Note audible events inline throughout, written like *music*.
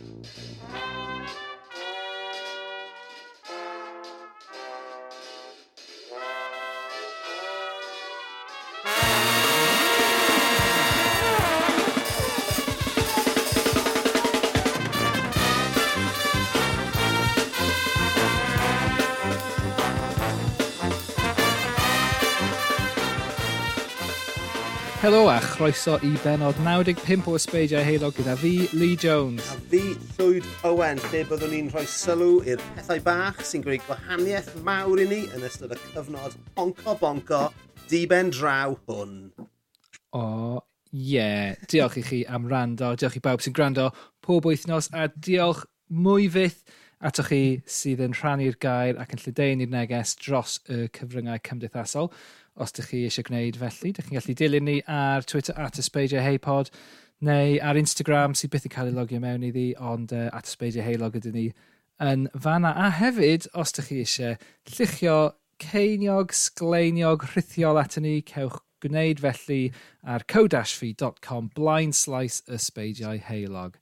Música Helo a chroeso i benod 95 o Ysbeidiau Heilog gyda fi, Lee Jones. A fi, Llwyd Owen, lle byddwn ni'n rhoi sylw i'r pethau bach sy'n gwneud gwahaniaeth mawr i ni yn ystod y cyfnod onco bonco diben draw hwn. O, ie. Yeah. Diolch i chi am rando, diolch i bawb sy'n gwrando pob wythnos a diolch mwy fydd atoch chi sydd yn rhannu'r gair ac yn lledeun i'r neges dros y cyfryngau cymdeithasol os ydych chi eisiau gwneud felly. Dych chi'n gallu dilyn ni ar Twitter at ysbeidio heipod neu ar Instagram sydd byth yn cael ei logio mewn iddi, ond uh, at ysbeidio heilog ydyn ni yn fanna. A hefyd, os ydych chi eisiau lluchio ceiniog, sgleiniog, rhithiol at ni, cewch gwneud felly ar codashfi.com blind slice ysbeidiau heilog.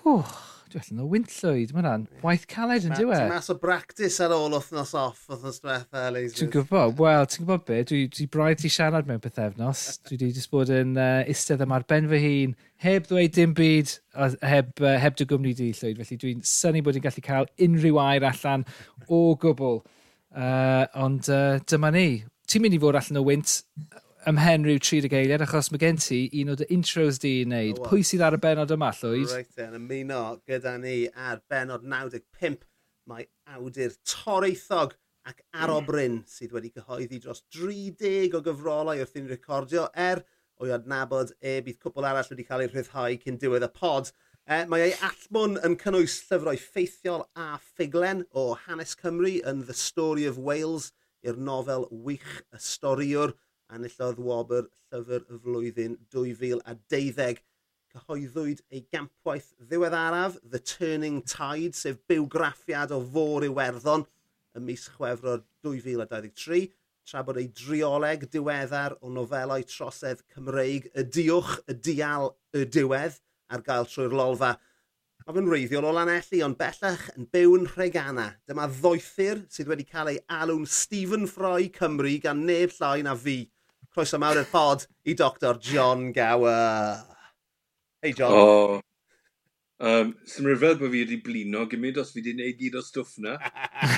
Hwch. Dwi'n allan o wynllwyd, mae hwnna'n waith caled yn diwedd. Ti'n mas o bractis ar ôl wythnos off, wythnos diwetha, Leisys. Ti'n gwybod, wel, ti'n gwybod be, dwi, dwi braidd ti siarad mewn pethefnos. *laughs* dwi wedi just bod yn uh, istedd yma ar ben fy hun, heb ddweud dim byd, heb, uh, heb dy gwmni di, Llwyd. Felly dwi'n syni bod i'n gallu cael unrhyw air allan o gwbl. Uh, ond uh, dyma ni. Ti'n mynd i fod allan o wynt ymhen rhyw 30 eiliad, achos mae gen ti un o dy intros di i wneud. Oh. Pwy sydd ar y benod yma, Llwyd? Reit, yn ymuno gyda ni ar benod 95, mae awdur toreithog ac arobryn sydd wedi cyhoeddi dros 30 o gyfrolau wrth i'n recordio er o'i adnabod e bydd cwpl arall wedi cael ei rhyddhau cyn diwedd y pod. E, mae ei allmwn yn cynnwys llyfrau ffeithiol a ffuglen o Hanes Cymru yn The Story of Wales i'r nofel wych y storiwr enillodd Wobr Llyfr y Flwyddyn 2012. Cyhoeddwyd ei gampwaith ddiweddaraf, The Turning Tide, sef bywgraffiad o fôr Iwerddon ym mis Chwefror 2023, tra bod ei drioleg diweddar o nofelau trosedd Cymreig Y Diwch, Y Dial, Y Diwedd ar gael trwy'r lolfa. Mae fe'n reiddiol o Lanelli, ond bellach yn byw yn Rhegana. Dyma ddoethyr sydd wedi cael ei alw'n Stephen Fry Cymru gan neb llai na fi croeso mawr i'r pod i Dr John Gower. Hei John. O, oh. um, sy'n rhyfedd bod fi wedi blino gymryd os fi wedi gwneud gyd o stwff na.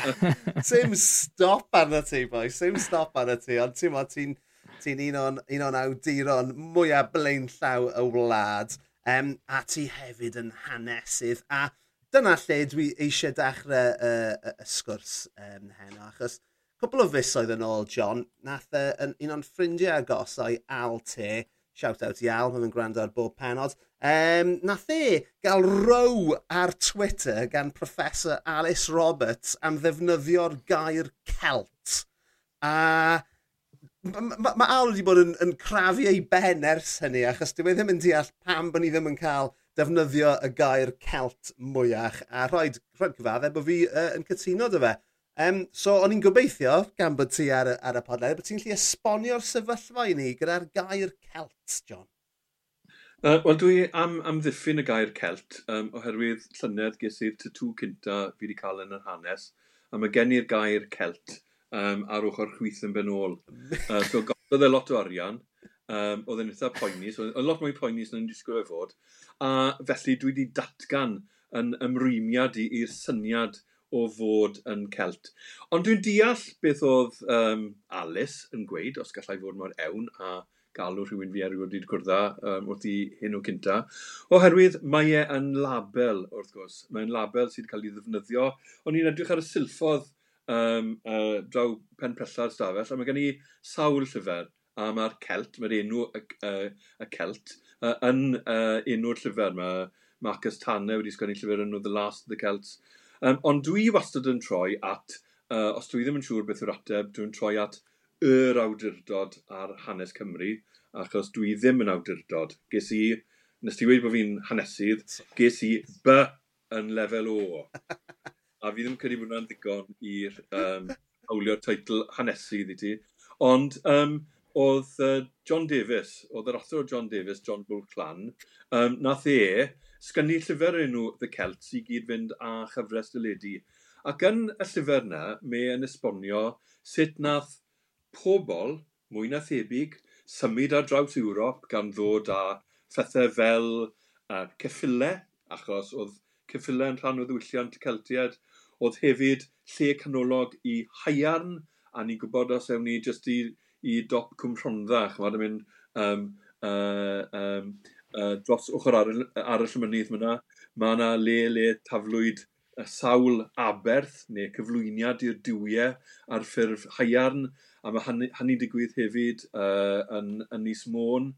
*laughs* Sim stop arna ti, boi. Sim stop arna ti. Ond ti'n ti'n ti un o'n, un o'n awduron mwyaf blaen llaw y wlad. Um, a ti hefyd yn hanesydd. A dyna lle dwi eisiau dechrau uh, y sgwrs um, heno. Achos cwbl o fusoedd yn ôl, John, nath uh, yn, un o'n ffrindiau agosau, Al Te, shout out i Al, mae'n gwrando ar bob penod, um, nath e gael row ar Twitter gan Professor Alice Roberts am ddefnyddio'r gair Celt. A mae ma, ma Al wedi bod yn, yn crafu ei ben ers hynny, achos dwi e ddim yn deall pam bod ni ddim yn cael defnyddio y gair Celt mwyach, a rhaid, rhaid cyfaddau bod fi uh, yn cytuno dy fe. Um, so, o'n i'n gobeithio, gan bod ti ar, ar y podled, bod ti'n gallu esbonio'r sefyllfa i ni gyda'r gair Celt, John. Uh, Wel, dwi am amddiffyn y gair Celt, um, oherwydd llynedd ges i'r tatŵ cynta fi wedi cael yn yr hanes, a mae gen i'r gair Celt um, ar ochr chwyth yn benôl. Uh, so, gofodd e lot o arian, um, oedd e'n eitha poenus. Oedd oedd lot mwy poenus na'n disgwyl ei fod, a felly dwi wedi datgan yn ymrwymiad i'r syniad o fod yn Celt. Ond dwi'n deall beth oedd um, Alice yn gweud, os gallai fod mor ewn, a galw rhywun fi erioed wedi gwrdd um, wrth i hyn o cynta. Oherwydd mae e yn label, wrth gwrs. Mae'n label sydd wedi cael ei ddefnyddio. O'n i'n edrych ar y silffodd um, uh, draw pen prella'r stafell, a mae gen i sawl llyfr, a mae'r Celt, mae'r enw y, uh, y Celt, uh, yn uh, enw'r llyfr. Mae Marcus Tanner wedi sgwennu llyfr yn The Last of the Celts, Um, ond dwi wastad yn troi at, uh, os dwi ddim yn siŵr beth yw'r ateb, dwi'n troi at yr awdurdod ar hanes Cymru, achos dwi ddim yn awdurdod. Ges i, nes ti wedi bod fi'n hanesydd, ges i B yn lefel O. A fi ddim credu bod hwnna'n ddigon i'r um, awlio'r teitl hanesydd i ti. Ond um, oedd uh, John Davis, oedd yr athro John Davis, John Bull Clan, um, nath e sgynnu llyfr enw The Celts i gyd fynd â chyfres dyledu. Ac yn y llyfr yna, mae yn esbonio sut nath pobl, mwy na thebyg, symud ar draws Ewrop gan ddod â phethau fel uh, ceffylau, achos oedd ceffylau yn rhan o ddiwylliant Celtiad, oedd hefyd lle canolog i haiarn, a ni'n gwybod os ewn ni jyst i, i dop Cwmrhondda, chymod, yn mynd um, uh, um, uh, dros ochr ar, ar y llymynydd myna, mae yna le le taflwyd y sawl aberth neu cyflwyniad i'r diwiau ar ffurf haiarn a mae hynny, hynny digwydd hefyd uh, yn, yn Nis Môn.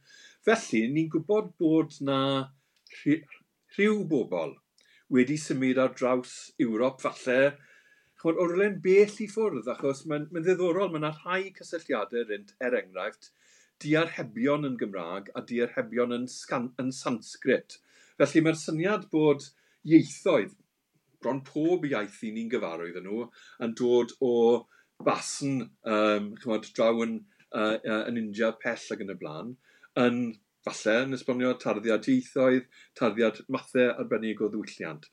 Felly, ni'n gwybod bod na rhyw bobl wedi symud ar draws Ewrop falle, chod, o'r len bell i ffwrdd, achos mae'n mae ddiddorol, mae yna rhai cysylltiadau rynt, er enghraifft, diarhebion yn Gymraeg a diarhebion yn, yn Sanskrit. Felly mae'r syniad bod ieithoedd, bron pob iaith i ni'n gyfarwydd yn nhw, yn dod o basn um, chymod, draw yn, uh, uh, yn India pell ac yn y blaen, yn falle yn esbonio tarddiad ieithoedd, tarddiad mathau arbennig o ddwylliant.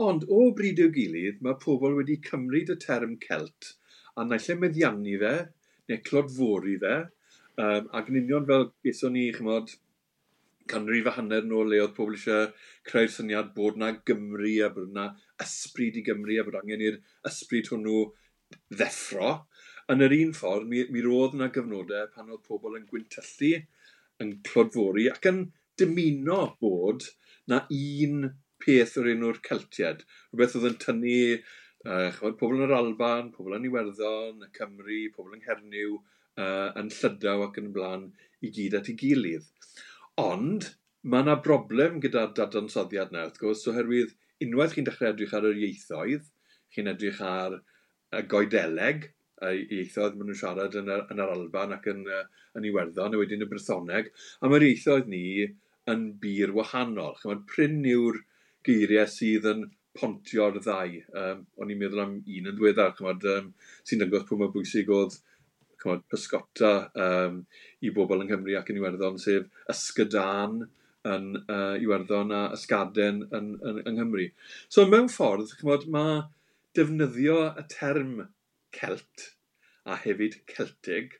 Ond o bryd i'w gilydd, mae pobl wedi cymryd y term Celt a naill e meddiannu fe, neu clodfori fe, Um, ac yn union fel bethon ni, chymod, canrif a hanner yn ôl le oedd pobl eisiau creu'r syniad bod na Gymru a bod na ysbryd i Gymru a bod angen i'r ysbryd hwnnw ddeffro. Yn yr un ffordd, mi, mi roedd yna gyfnodau pan oedd pobl yn gwyntyllu, yn clodfori ac yn dymuno bod na un peth o'r enw'r Celtiad. Rhywbeth oedd yn tynnu uh, chymod, pobl yn yr Alban, pobl yn Iwerddon, y Cymru, pobl yng Nghernyw, uh, yn llydaw ac yn blaen i gyd at ei gilydd. Ond mae yna broblem gyda dadansoddiad yna, wrth gwrs, oherwydd unwaith chi'n dechrau edrych ar yr ieithoedd, chi'n edrych ar y goedeleg, y ieithoedd maen nhw'n siarad yn yr, yn yr Alban ac yn, yn Iwerddon, a wedyn y Brythoneg, a mae'r ieithoedd ni yn bir wahanol. Chymryd pryn yw'r geiriau sydd yn pontio'r ddau. Um, o'n i'n meddwl am un yn ddiweddar, chymryd, um, sy'n dangos pwy mae bwysig oedd chymod, pysgota um, i bobl yng Nghymru ac yn Iwerddon, sef ysgydan yn uh, Iwerddon a ysgaden yn, yn, yng Nghymru. So mewn ffordd, chymod, mae defnyddio y term Celt a hefyd Celtig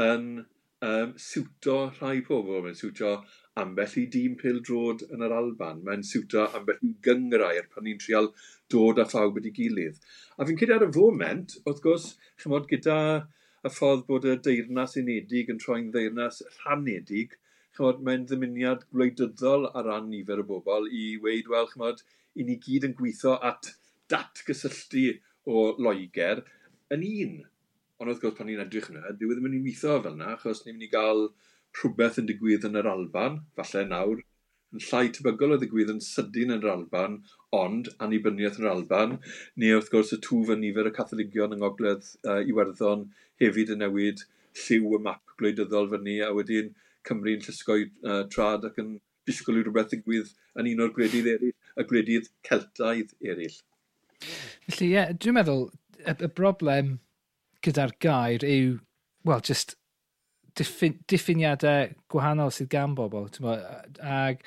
yn um, siwto rhai pobl. Mae'n siwto ambell i dîm pil drod yn yr Alban. Mae'n siwto ambell i gyngrair pan ni'n trial dod â phawb wedi gilydd. A fi'n cyd ar y foment, wrth gwrs, chymod, gyda y ffordd bod y deyrnas unedig yn troi'n ddeyrnas rhanedig, chymod, mae'n ddymuniad gwleidyddol ar ran nifer o bobl i weid, wel, chymod, i ni gyd yn gweithio at datgysylltu o Loegr yn un. Ond wrth gwrs, pan ni'n edrych yna, dwi e ddim yn mynd i weithio fel yna, achos ni'n mynd i gael rhywbeth yn digwydd yn yr Alban, falle nawr, yn llai tebygol o ddigwydd yn sydyn yn yr Alban, ond annibyniaeth yn yr Alban, neu wrth gwrs y twf yn nifer y Catholigion yng Ngogledd uh, Iwerddon hefyd yn newid lliw y map gwleidyddol fyny, a wedyn Cymru'n llysgoi uh, trad ac yn disgwyl i rhywbeth ddigwydd yn un o'r gwledydd eraill, y gwledydd Celtaidd eraill. Felly, ie, yeah, dwi'n meddwl y, y broblem gyda'r gair yw, wel, just diffin, diffiniadau gwahanol sydd gan bobl. Ag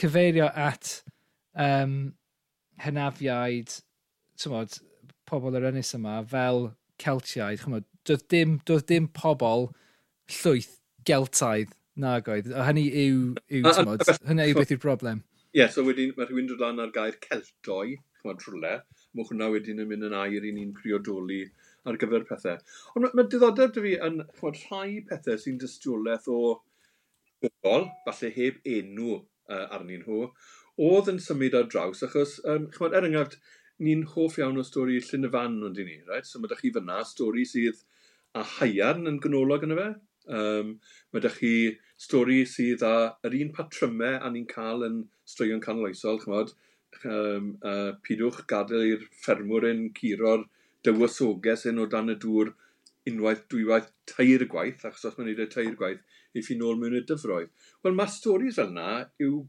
cyfeirio at um, hynafiaid, tymod, pobl yr ynys yma fel Celtiaid, chymod, doedd dim, doedd dim pobl llwyth Geltaidd nag oedd. Hynny yw, yw tymod, hynny yw beth yw'r broblem. Ie, yeah, so wedyn mae rhywun dod lan ar gair Celtoi, chymod trwle, mae hwnna wedyn yn mynd yn air i ni'n priodoli ar gyfer pethau. Ond mae ma diddordeb dy fi yn chymod, rhai pethau sy'n dystiolaeth o bobl, falle heb enw uh, arnyn nhw, oedd yn symud ar draws, achos, um, chymod, er enghraifft, ni'n hoff iawn o stori Llyn y Fan ond i ni, right? so mae ydych chi fyna stori sydd a haiarn yn gynolog yna fe. Um, mae ydych chi stori sydd a yr un patrymau a ni'n cael yn straeon canoloesol, chymod, um, uh, pidwch gadael i'r ffermwr yn curo'r dywysoges yn o dan y dŵr unwaith, dwywaith, tair gwaith, achos os mae'n neud y tair gwaith, niff i nôl mewn y dyfroedd. Wel, mae storys fel yna yw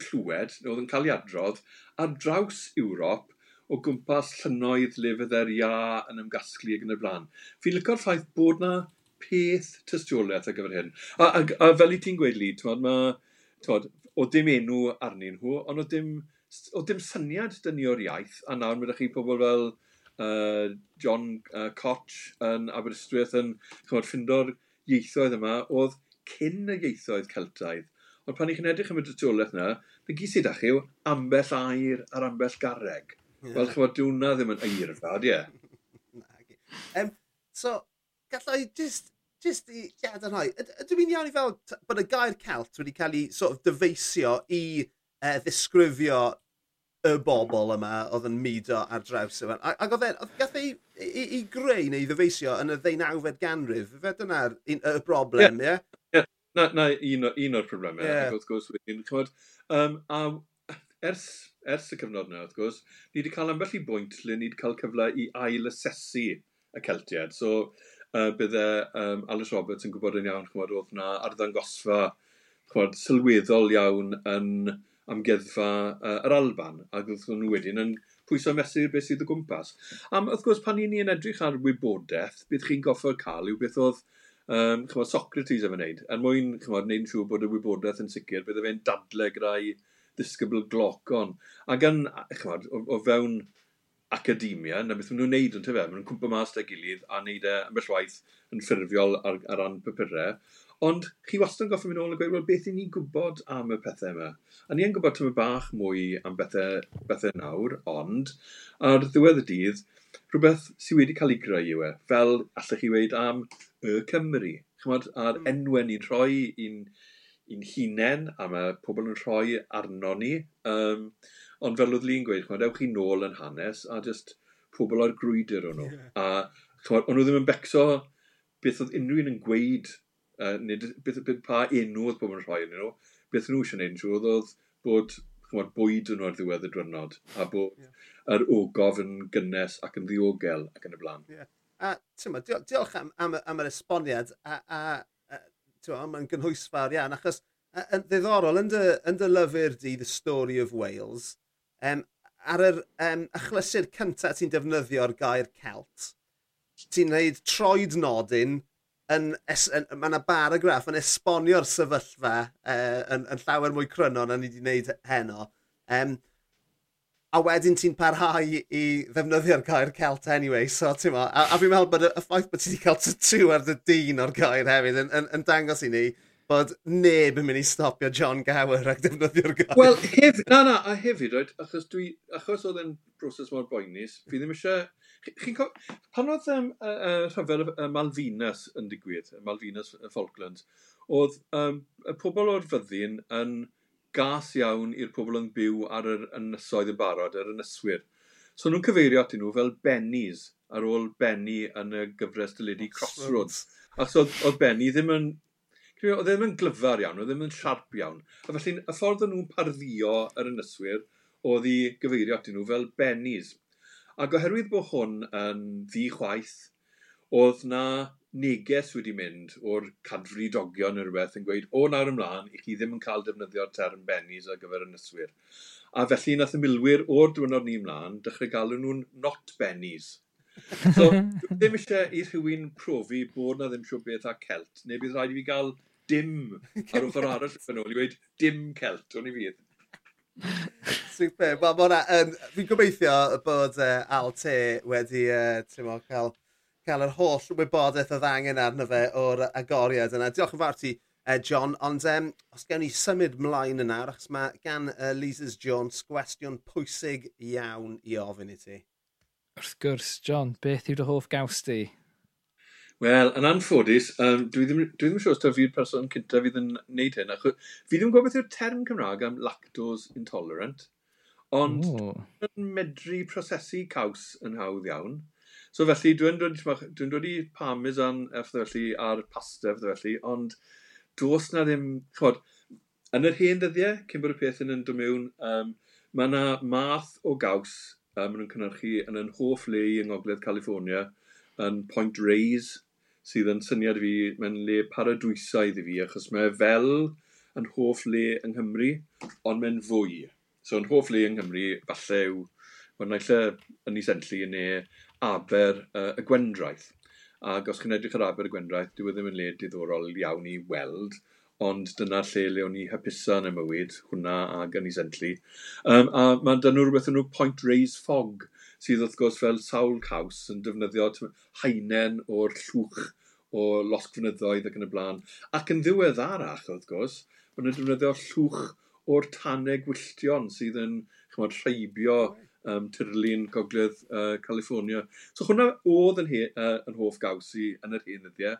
clywed, oedd yn cael ei adrodd, ar draws Ewrop o gwmpas llynoedd le fydde'r ia yn ymgasglu ag yn y blaen. Fi'n lycio'r ffaith bod na peth tystiolaeth ar gyfer hyn. A, a, a fel i ti'n gweud, Lee, twod, ma, twod, o dim enw arnyn nhw, ond o dim, o dim syniad dyn ni o'r iaith, a nawr mae chi pobl fel uh, John uh, Koch yn Aberystwyth yn chymod, ffindo'r ieithoedd yma, oedd cyn y ieithoedd Celtaidd. Ond pan i chi'n edrych am y dytiolaeth yna, fe gys i dach yw ambell air ar ambell garreg. Yeah. Wel, chymod, diwna ddim yn eirfad, ie. um, so, gallai just, just i gadarnhau, ydw i'n iawn i fel bod y gair Celt wedi cael ei sort of dyfeisio i uh, ddisgrifio y bobl yma oedd yn mudo ar draws yma. Ac oedd e, oedd gath ei i, i greu neu ddyfeisio yn y ddeunawfed ganrif, fe dyna'r y broblem, ie? Yeah. Yeah. Na, na, un, un o'r problemau, yeah. wrth gwrs, wedyn, chymod, um, a ers, ers y cyfnod yna, wrth gwrs, ni wedi cael ambell i bwynt lle ni wedi cael cyfle i ail-asesu y Celtiad. So, uh, bydde um, Alice Roberts yn gwybod yn iawn, chymod, oedd na arddangosfa, chymod, sylweddol iawn yn amgeddfa uh, yr Alban, ac oedd nhw wedyn yn pwysau mesur beth sydd y gwmpas. Am, wrth gwrs, pan ni'n edrych ar wybodaeth, bydd chi'n goffa cael yw beth oedd um, chymod, Socrates yn wneud, yn er mwyn chymod, wneud yn siŵr bod y wybodaeth yn sicr, bydde fe'n dadle gyda'i ddisgybl glocon. Ac yn, chymod, o, o fewn academia, na beth maen nhw'n neud yn tyfe, maen nhw'n cwmpa mas da gilydd a wneud e ambell waith yn ffurfiol ar, ar ran papurau. Ond chi wastad yn goffi mynd ôl a gweud, wel, beth i ni'n gwybod am y pethau yma? A ni yn gwybod tyma bach mwy am bethau, bethau nawr, ond ar ddiwedd y dydd, rhywbeth sydd wedi cael ei greu yw e, fel allech chi weid am y Cymru. Chymod, a'r hmm. enwau ni'n rhoi i'n un hunain, a mae pobl yn rhoi arno ni. Um, ond fel oedd Lee'n gweud, chymod, ewch chi nôl yn hanes, a just pobl o'r grwydr o'n nhw. Yeah. A chymod, o'n nhw ddim yn becso beth oedd unrhyw un yn gweud uh, nid, beth, beth, pa enw oedd pobl yn rhoi yn nhw, beth nhw eisiau gwneud yn siŵr oedd bod chymod, bwyd yn o'r ddiwedd y drynod, a bod yeah. yr ogof yn gynnes ac yn ddiogel ac yn y blaen. Yeah. A tyma, diolch am, am, am yr esboniad, a, a, a mae'n gynhwysfawr iawn, achos yn ddiddorol, yn dy, yn dy lyfr di The Story of Wales, um, ar yr um, achlysur cyntaf ti'n defnyddio'r gair Celt, ti'n gwneud troed nodyn yn, es, yn, mae yna baragraff yn esbonio'r sefyllfa uh, yn, yn llawer mwy cryno na ni wedi wneud heno. Um, a wedyn ti'n parhau i ddefnyddio'r gair Celt anyway, so ti'n mo, a, a fi'n meddwl bod y ffaith bod ti wedi cael tattoo ar dy dyn o'r gair hefyd yn, yn, yn dangos i ni bod neb yn mynd i stopio John Gower ac defnyddio'r gair. Wel, hef, na na, a hefyd, right, achos, dwi, achos oedd yn broses mor boenus, fi ddim eisiau Chi'n co... pan oedd um, uh, rhyfel y Malvinas yn digwydd, y Malvinas y Falklands, oedd um, y pobl o'r fyddin yn gas iawn i'r pobl yn byw ar yr ynysoedd yn barod, yr ynyswyr. So nhw'n cyfeirio atyn nhw fel bennies ar ôl Benny yn y gyfres dyledu Crossroads. Ac so, oedd Benny ddim yn oedd e ddim yn glyfar iawn, oedd e ddim yn siarp iawn. A felly, y ffordd o'n nhw'n parddio yr ynyswyr, oedd i gyfeirio atyn nhw fel bennies. Ac oherwydd bod hwn yn ddi-chwaith, oedd na neges wedi mynd o'r cadfri dogion neu rhywbeth yn gweud, o nawr ymlaen, i chi ddim yn cael defnyddio'r term bennies ar gyfer ynyswyr. A felly nath y milwyr o'r diwrnod ni ymlaen, dechrau galw nhw'n not bennies. so, ddim eisiau i rhywun profi bod na ddim siw beth a celt, neu bydd rhaid i fi gael dim ar *laughs* ochr arall yn ôl i weid dim celt, o'n i fydd. Super. Wel, mae um. Fi'n gobeithio bod uh, Al T wedi uh, mo, cael, cael yr holl wybodaeth oedd angen arno fe o'r agoriad yna. Diolch yn fawr ti, uh, John. Ond um, os gewn ni symud mlaen yna, achos mae gan uh, Lises Jones gwestiwn pwysig iawn i ofyn i ti. Wrth gwrs, John, beth yw dy hoff gaws ti? Wel, yn anffodus, um, dwi ddim, dwi ddim yn siŵr os os fi'r person cyntaf fydd yn gwneud hyn, achos fi ddim yn gwybod beth yw'r term Cymraeg am lactose intolerant, ond dwi'n medru prosesu caws yn hawdd iawn. So felly, dwi'n dod, dwi dod i parmesan felly, a'r pasta felly, ond dos na ddim, chod, yn yr hen dyddiau, cyn bod y peth yn yn mewn, um, mae yna math o gaws um, maen nhw'n cynnyrchu yn yn hoff le yng Ngogledd California, yn Point Reyes, sydd yn syniad fi mewn le paradwysaidd i fi, achos mae e fel yn hoff le yng Nghymru, ond mae'n fwy. So yn hoff le yng Nghymru, falle yw, mae'n naill yn ei sentlu yn neu aber uh, y gwendraeth. Ac os chi'n edrych ar aber y gwendraeth, dyw e ddim yn le diddorol iawn i weld, ond dyna lle le o'n i hypusa yn y mywyd, hwnna ac yn ei sentlu. Um, a mae dyn nhw rhywbeth yn nhw point raise fog, sydd wrth gwrs fel sawl caws yn defnyddio hainen o'r llwch o losgfynyddoedd ac yn y blaen. Ac yn ddiweddarach, wrth gwrs, maen nhw'n defnyddio llwch o'r tanau gwylltion sydd yn chymod, rheibio um, tirlun gogledd uh, California. So hwnna oedd yn, he, uh, yn hoff gaws i yn yr hen ddyddiau,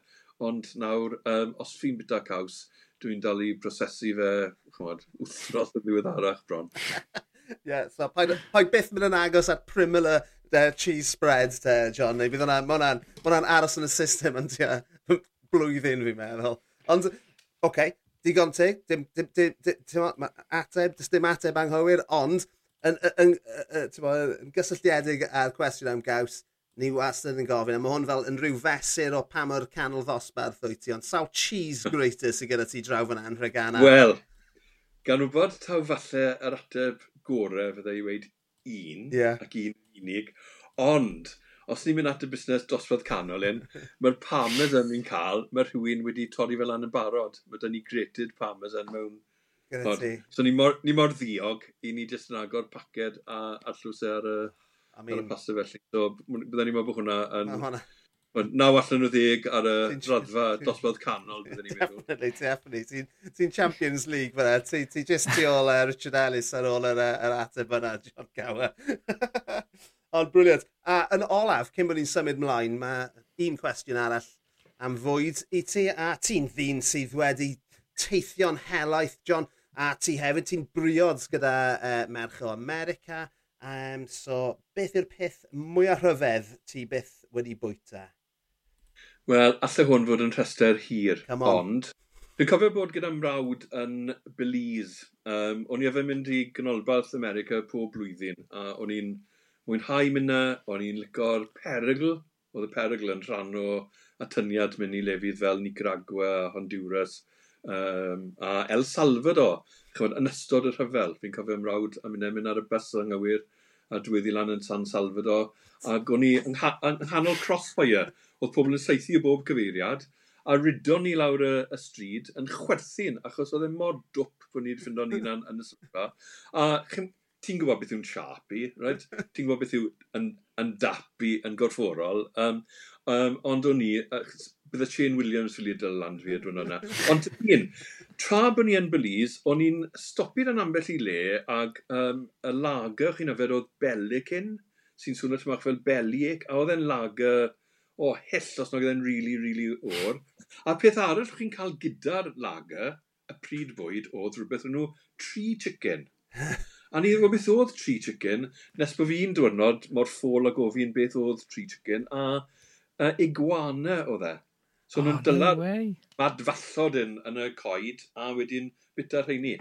ond nawr, um, os fi'n byta caws, dwi'n dal i brosesu fe chymod, wthnos yn ddiweddarach bron yeah, so paid, paid byth mynd yn agos at primula de, cheese spreads te, John, neu bydd hwnna'n ma hwnna aros yn y system yn tia, *laughs* blwyddyn fi'n meddwl. Ond, oce, okay, digon teg, dim, dim, dim, dim, dim, ateb, dys dim ateb anghywir, ond, yn, yn, yn, yn gysylltiedig â'r cwestiwn am gaws, ni wastad yn gofyn, a mae hwn fel yn rhyw fesur o pa mor canol ddosbarth wyt ti, ond sawl cheese grater sydd gyda ti draw fan anrheg anna? Wel, gan wybod taw falle yr ateb gorau fydda i weid un yeah. ac un unig. Ond, os ni'n mynd at y busnes dosbarth canol un, *laughs* mae'r parmesan ni'n cael, mae rhywun wedi torri fel an yn barod. Mae da ni grated parmesan mewn Gyda. So ni mor, ni mor ddiog i ni jyst yn agor paced a allws e ar y, I mean, ar y pasau felly. So byddai ni'n meddwl bod hwnna yn... Ma hwnna Naw allan o ddeg ar y draddfa dosbarth canol, byddwn ni'n meddwl. Definitely, definitely. Ti'n ti Champions League fyna. Ti'n ti just tu ôl uh, Richard Ellis ar ôl yr, yr ateb yna, John Gower. *laughs* Ond briliant. A yn olaf, cyn bod ni'n symud mlaen, mae un cwestiwn arall am fwyd i ti. A ti'n ddyn sydd wedi teithio'n helaeth, John. A ti hefyd, ti'n briod gyda uh, Merch o America. Um, so, beth yw'r peth mwyaf rhyfedd ti byth wedi bwyta? Wel, allai hwn fod yn rhestr hir, ond Dwi'n cofio bod gyda mrawd yn Belize. Um, o'n i efo'n mynd i gynolbarth America pob blwyddyn, a o'n i'n mwynhau mynd o'n i'n licor perygl. Oedd y perygl yn rhan o atyniad mynd i lefydd fel Nicaragua, Honduras um, a El Salvador. Chymod, yn ystod y rhyfel, fi'n cofio mrawd a mynd e mynd ar y bus yng Nghywir a dwyddi lan yn San Salvador. Ac o'n i yng nghanol crossfire Oedd pobl yn saethu o bob cyfeiriad, a rydon ni lawr y, y stryd yn chwerthin, achos oedd e mor dwp bod ni'n ffyndon unan yn y soffa. A ti'n gwybod beth yw'n siapi, right? ti'n gwybod beth yw yn, yn dapu, yn gorfforol. Um, um, ond o'n i, uh, bydde Shane Williams fili dyl land fi a dwi'n yna. Ond un, tra bod ni yn Belize, o'n i'n stopio'r yn ambell i le ag um, y lager chi'n yfed oedd Belicin, sy'n swnio tymach fel Belic, a oedd e'n lager o hyll os nag oedd really, really o'r. A peth arall chi'n cael gyda'r lager, y pryd fwyd, oedd rhywbeth o'n nhw tri chicken. *laughs* a ni rhywbeth oedd tri chicken, nes bod fi'n diwrnod mor ffôl a gofyn beth oedd tri chicken, a, uh, iguana oedd e. So oh, nhw'n dylad no madfallod yn, yn y coed, a wedyn bita'r rheini.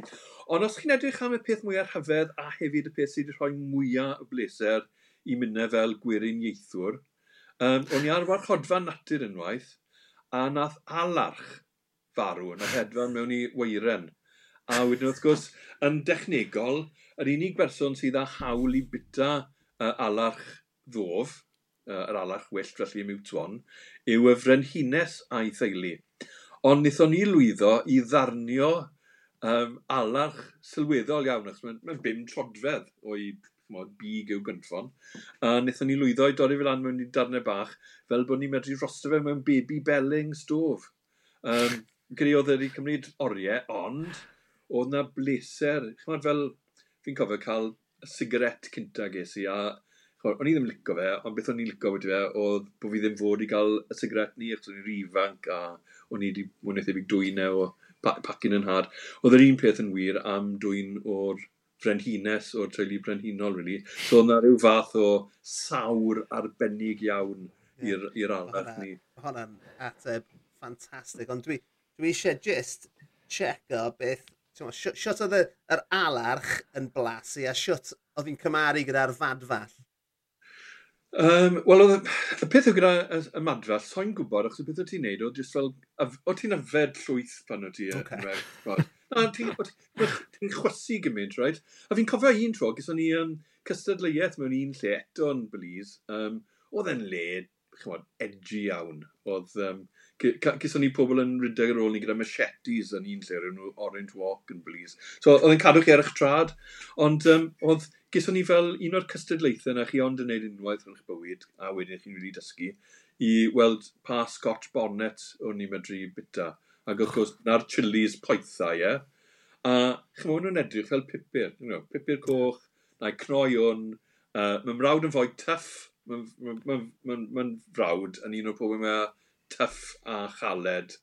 Ond os chi'n edrych am y peth mwyaf rhyfedd a hefyd y peth sydd wedi rhoi mwyaf o bleser i mynd fel gwirin ieithwr, Um, o'n i ar warchodfa natur unwaith, a nath alarch farw yn y hedfan mewn i weiren. A wedyn wrth gwrs, yn dechnegol, yr unig berson sydd â hawl i bita uh, alarch ddof, uh, yr alarch wyllt felly miwt won, yw y frenhines a'i theulu. Ond wnaethon ni lwyddo i ddarnio um, alarch sylweddol iawn, achos mae'n bim trodfedd o'i mod, big yw gynffon. A wnaethon ni lwyddo i dorri fel lan mewn i darnau bach fel bod ni'n medru rosto fe mewn baby belling stof. Um, Gry oedd wedi cymryd oriau, ond oedd na bleser. Chymod fel, fi'n cofio cael sigaret cynta ges i, a chymod, o'n i ddim licio fe, ond beth o'n i'n licio wedi fe, oedd bod fi ddim fod i gael y sigaret ni, achos o'n i'n rifanc, a o'n i wedi mwynhau i dwynau o pacin yn had. Oedd yr un peth yn wir am dwyn o'r brenhines o'r treulu brenhinol, really. So, oedd na rhyw fath o sawr arbennig iawn yeah. i'r arall ni. Hwna'n ateb ffantastig, ond dwi, dwi eisiau just check o beth, siwt oedd yr alarch yn blasu a siwt oedd hi'n cymaru gyda'r fadfall? Um, Wel, oedd y peth o gyda y, y madfall, so'n gwybod, achos y peth o ti'n neud, oedd jyst fel, o ti'n yfed llwyth pan o ti. E, okay. A ti'n chwysu gymaint, right? A fi'n cofio un tro, gyda ni um, cystadleuaeth mewn un lle eto yn Belize. Um, oedd e'n le, chymod, edgy iawn. Oedd, um, gyda ni pobl yn rydeg ar ôl ni gyda machetes yn un lle, rhywun Orange Walk yn Belize. So, oedd e'n cadw chi ar eich trad, ond um, oedd gyda ni fel un o'r cystadlaethau na chi ond yn gwneud unwaith yn eich bywyd, a wedyn chi'n wedi dysgu, i weld pa Scotch bonnet o'n ni'n medru bita ac achos na'r chilis poethau, ie. A chyfo nhw'n edrych fel pupur, you know, pupur coch, na'i cnoi o'n... Uh, mae'n mrawd yn fwy tuff, mae'n ma, ma, ma, ma frawd yn un o'r pobl mae tuff a chaled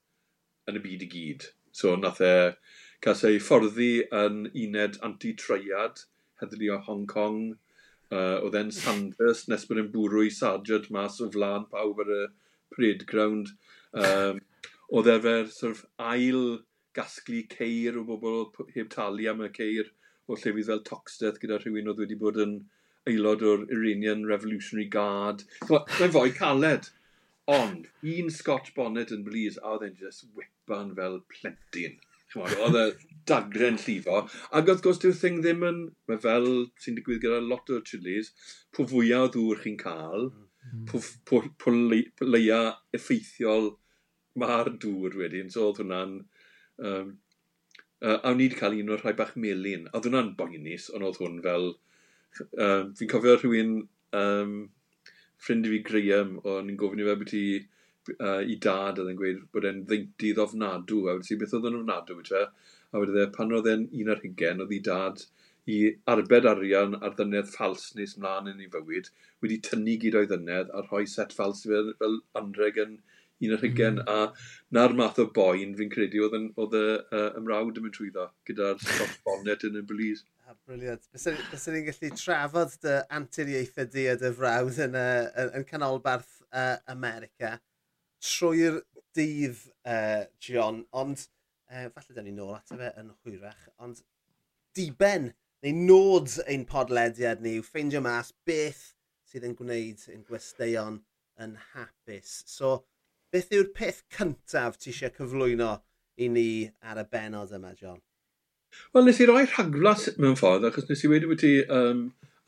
yn y byd i gyd. So nath e cael ei fforddi yn uned anti-treiad, heddlu o Hong Kong, uh, oedd e'n Sandhurst nes bod e'n bwrw i sarjad mas o flan pawb ar y parade ground. Um, oedd e sort of ail gasglu ceir o bobl heb talu am y ceir o llefydd fel Toxteth gyda rhywun oedd wedi bod yn aelod o'r Iranian Revolutionary Guard. Mae'n fwy caled. Ond, un Scotch bonnet yn Belize, a oedd e'n just whipan fel plentyn. Oedd e dagren llifo. Ac wrth gwrs, dyw'r thing ddim yn... Mae fel sy'n digwydd gyda lot o chilis, pw fwyaf o ddŵr chi'n cael, mm. pw, pw, pw, pw leia effeithiol Mae'r dŵr wedyn, so oedd hwnna'n... Um, uh, a ni wedi cael un o'r rhai bach melun. Oedd hwnna'n boenus, ond oedd hwn fel... Um, fi'n cofio rhywun, um, ffrind i fi Graham, o'n i'n gofyn i fe beth i uh, i dad oedd yn gweud bod e'n ddeintydd ofnadw, a wedi beth oedd yn ofnadw wyt fe, a wedi e, pan oedd e'n un ar hygen, oedd i dad i arbed arian ar ddynedd ffals nes mlaen yn ei fywyd, wedi tynnu gyd o'i ddynedd a rhoi set ffals fel, fel anreg yn un o'r hygen, mm. a na'r math o boen fi'n credu oedd, yn, oedd y uh, ymrawd yn mynd trwyddo gyda'r bonnet yn y blis. Ah, briliant. Bys ni'n gallu trafod dy anturiaethau di a dy frawd yn, uh, yn, yn canolbarth uh, America trwy'r dydd, uh, John, ond uh, falle da ni nôl ato fe yn hwyrach, ond diben neu nod ein podlediad ni yw ffeindio mas beth sydd yn gwneud ein gwesteion yn hapus. So, beth yw'r peth cyntaf ti eisiau cyflwyno i ni ar y benod yma, John? Wel, nes i roi rhaglas mewn ffordd, achos nes i wedi bod ti um,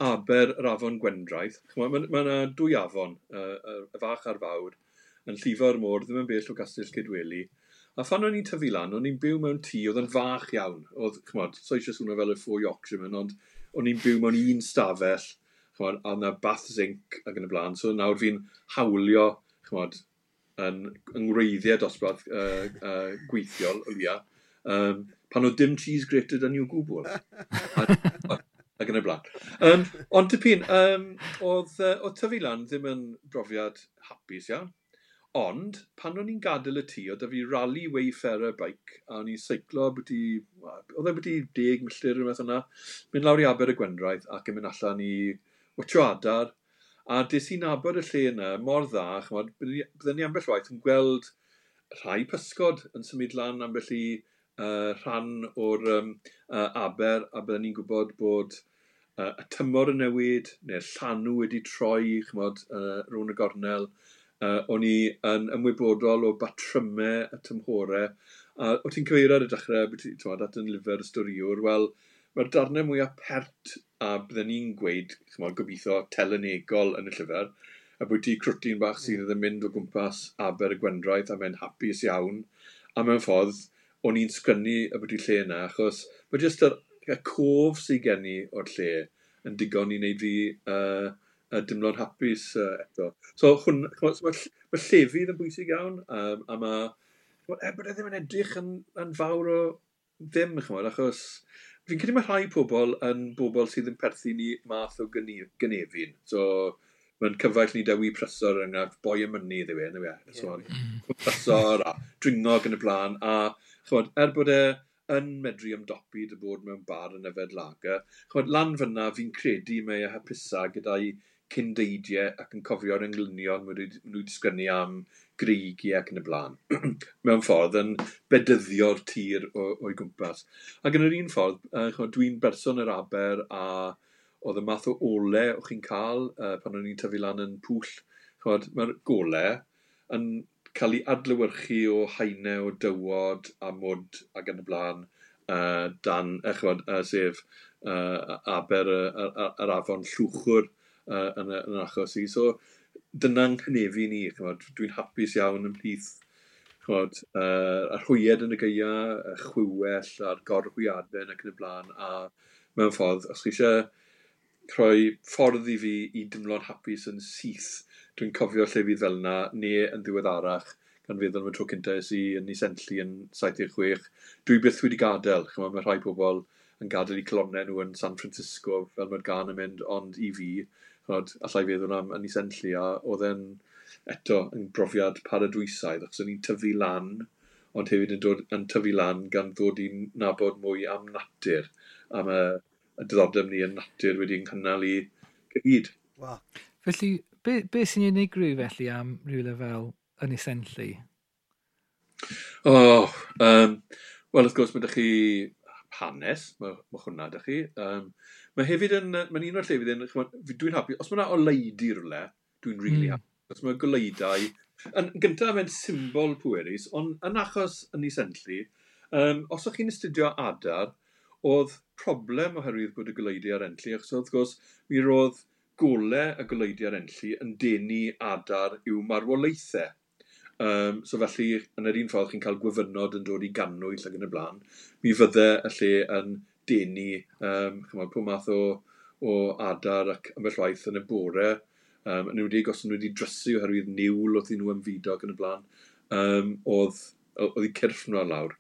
aber yr afon Gwendraeth. Mae yna ma, ma dwy afon, uh, y fach a'r fawr, yn llifo'r môr, ddim yn bell o gastell Cydweli. A phan o'n i'n tyfu lan, o'n i'n byw mewn tŷ oedd yn fach iawn. Oedd, chymod, so eisiau swnio fel y ffwy Yorkshireman, ond o'n i'n byw mewn un stafell, chymod, a yna bath zinc ac yn y blaen. So nawr fi'n hawlio, chymod, yn yngwreiddiau dosbarth uh, uh, gweithiol o lia, um, pan oedd dim cheese grated yn i'w gwbl. ac yn y blaen. Um, ond tipyn, um, oedd, uh, oedd tyfu lan ddim yn brofiad hapus iawn, ond pan o'n i'n gadael y tŷ, oedd e fi rally wayfarer bike, a o'n i'n seiclo byti, oedd e byti 10 milltir yn fath yna, mynd lawr i Aber y Gwendraeth ac yn mynd allan i watcho adar, A des i nabod y lle yna mor dda, chymod, byddwn ni ambell waith yn gweld rhai pysgod yn symud lan ambell i uh, rhan o'r um, uh, aber, a byddwn ni'n gwybod bod uh, y tymor yn newid, neu'r llanw wedi troi, chymod, uh, rhwng y gornel. Uh, o'n i yn ymwybodol o batrymau y tymhorau. A o ti'n cyfeirio ar y dechrau, at yn lyfr y storiwr, wel, mae'r darnau mwyaf pert a byddwn ni'n gweud, chymod, gobeithio telenegol yn y llyfr, a bod ti crwtyn bach sydd hmm. yn mynd o gwmpas aber y gwendraeth a mae'n hapus iawn. A mewn ffordd, o'n i'n sgrynu y bod i lle yna, achos mae jyst yr, y cof sydd gen i o'r lle yn digon i wneud fi uh, uh, dimlo'n hapus uh, eto. So, hwn, mae ma llefydd yn bwysig iawn, um, a mae... E, bod e ddim yn edrych yn, yn fawr o ddim, chymod, achos Fi'n credu mae rhai pobl yn bobl sydd yn perthyn ni math o gynefin. So, mae'n cyfaill ni dewi prysor yng Nghymru, boi y myni ddewi, yn yw e. So, prysor a dringog yn y blaen. A, chwod, er bod e yn medru ymdopi dy bod mewn bar yn yfed lager, chwod, lan fyna fi'n credu mae e hapusa gyda'i cyndeidiau ac yn cofio'r englynion maen nhw wedi sgynnu am greigi ac yn y blaen, *clears throat* mewn ffordd yn bedyddio'r tir o'i gwmpas. Ac yn yr un ffordd, uh, dwi'n berson yr aber a oedd y math o ole o'ch chi'n cael uh, pan o'n i'n tyfu lan yn pwll. Mae'r gole yn cael ei adlywyrchu o haenau o dywod a mwd ac yn y blaen uh, dan, uh, chwod, uh, sef uh, aber yr afon llwchwr uh, yn, yn achos i. So, dyna'n cynhefu ni. Dwi'n hapus iawn ymhlith chod, uh, y hwyed yn y gaea, y chwywell a'r gorhwyadau ac yn y blaen. A mewn ffordd, os chi eisiau rhoi ffordd i fi i dymlo'n hapus yn syth, dwi'n cofio lle fydd fel yna, neu yn ddiweddarach, gan feddwl am y tro cyntaf ys i yn ei sentlu yn 76. Dwi byth wedi gadael, chymod, mae rhai pobl yn gadael i clonau nhw yn San Francisco fel mae'r gan yn mynd, ond i fi, chod, allai fydd hwnna yn ei senllu, a oedd e'n eto yn brofiad paradwysaidd, achos o'n i'n tyfu lan, ond hefyd yn, dod, yn tyfu lan gan ddod i'n nabod mwy am natur, am y, y diddordeb ni yn natur wedi'n cynnal i gyd. Wow. Felly, be, be sy'n unigryw felly am rhywle fel yn ei senllu? Oh, um, wel, wrth gwrs, mae ydych chi hanes, mae, mae hwnna ydych chi. Um, mae hefyd yn, mae'n un o'r llefydd yn, dwi'n hapu, os mae yna oleidi rhywle, dwi'n rili really mm. happy. Os mae goleidau, yn gyntaf mae'n symbol pwerus, ond yn achos yn ei sentlu, um, os o'ch chi'n astudio adar, oedd problem oherwydd bod y goleidau ar entlu, achos wrth gwrs, mi roedd golau y goleidau ar entlu yn denu adar i'w marwolaethau. Um, so felly, yn yr un ffordd chi'n cael gwyfynod yn dod i ganwyll ac yn y blaen, mi fydde y lle yn denu um, chymod, pob math o, o adar ac ymell waith yn y bore. Um, yn ymwneud os nhw wedi drysu oherwydd niwl oedd nhw yn fudog yn y blaen, um, oedd, oedd i cyrff nhw ar lawr.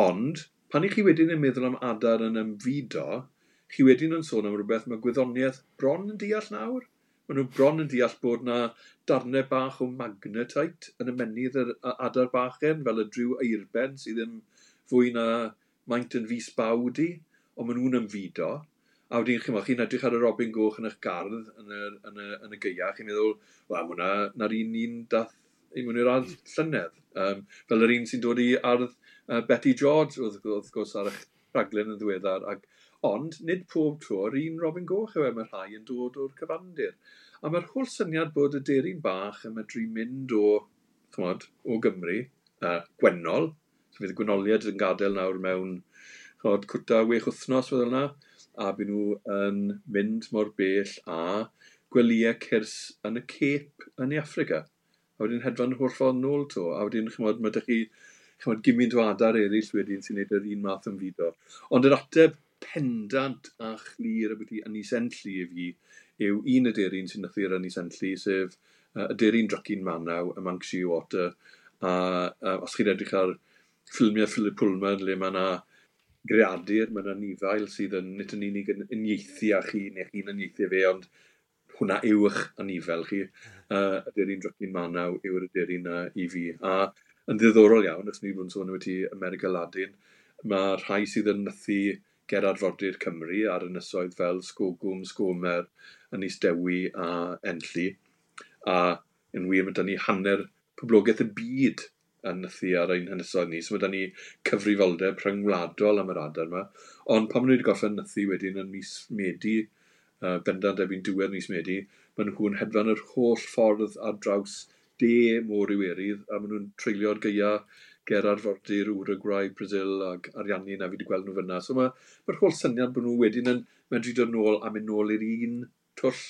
Ond, pan i chi wedyn yn meddwl am adar yn ymfudo, chi wedyn yn sôn am rhywbeth mae gwyddoniaeth bron yn deall nawr maen nhw bron yn deall bod na darnau bach o magnetite yn ymenydd yr adar bachen, fel y driw eirben sydd ddim fwy na maint yn fus bawdi, ond maen nhw'n ymfudo. A wedyn chi'n chi'n edrych ar y robin goch yn eich gardd yn y, yn y, yn y geia, chi'n meddwl, wel, mae hwnna, na'r un un dath i mewn i'r ardd llynedd. Um, fel yr un sy'n dod i ardd uh, Betty George, wrth, wrth gwrs, ar eich rhaglen yn ddiweddar, ac Ond nid pob tro'r un Robin Goch yw e, mae rhai yn dod o'r cyfandir. A mae'r holl syniad bod y deryn bach yn medru mynd o, chymod, o Gymru, uh, gwennol, so fydd y gwenoliad yn gadael nawr mewn chymod, cwta wech wythnos fel yna, a byd nhw yn mynd mor bell a gwelyau cyrs yn y Cape yn ei Africa. A wedyn hedfan holl ffordd nôl to, a wedyn chymod, mae ydych chi chymod, gymaint o adar eraill wedyn sy'n neud yr un math yn fudo. Ond yr ateb pendant a chlir y byddu ei Llu i fi yw un y deryn sy'n nythu'r ei Llu, sef uh, y deryn Dracin Manaw, y Manx Sea Water, a, a os chi'n edrych ar ffilmiau Philip Pullman le mae yna greadur, mae yna nifael sydd yn nid yn unig yn unieithu â chi, neu chi'n unieithu fe, ond hwnna yw eich anifel chi. Uh, y deryn Dracin Manaw yw'r deryn yna i fi. A yn ddiddorol iawn, os ni bod yn sôn wedi America Ladin, mae rhai sydd yn nythu ger Arfordir Cymru ar ynysoedd fel Sgogwm, Sgomer, Ynys Dewi a Enlli. A yn wir, mae da ni hanner poblogaeth y byd yn nythu ar ein hynysoedd ni. So mae da ni cyfrifoldeb rhyngwladol am yr adar yma. Ond pan maen nhw wedi gorffen nythu wedyn yn mis Medi, uh, bendant efo'n diwedd mis Medi, maen nhw'n hedfan yr holl ffordd ar draws de môr Iwerydd a maen nhw'n treulio'r gaea ger arfordir Uruguay, Brazil ac Arianni na fi wedi gweld nhw fyna. So mae'r ma, holl syniad bod nhw wedyn yn medru dod nôl a mynd nôl i'r un twll,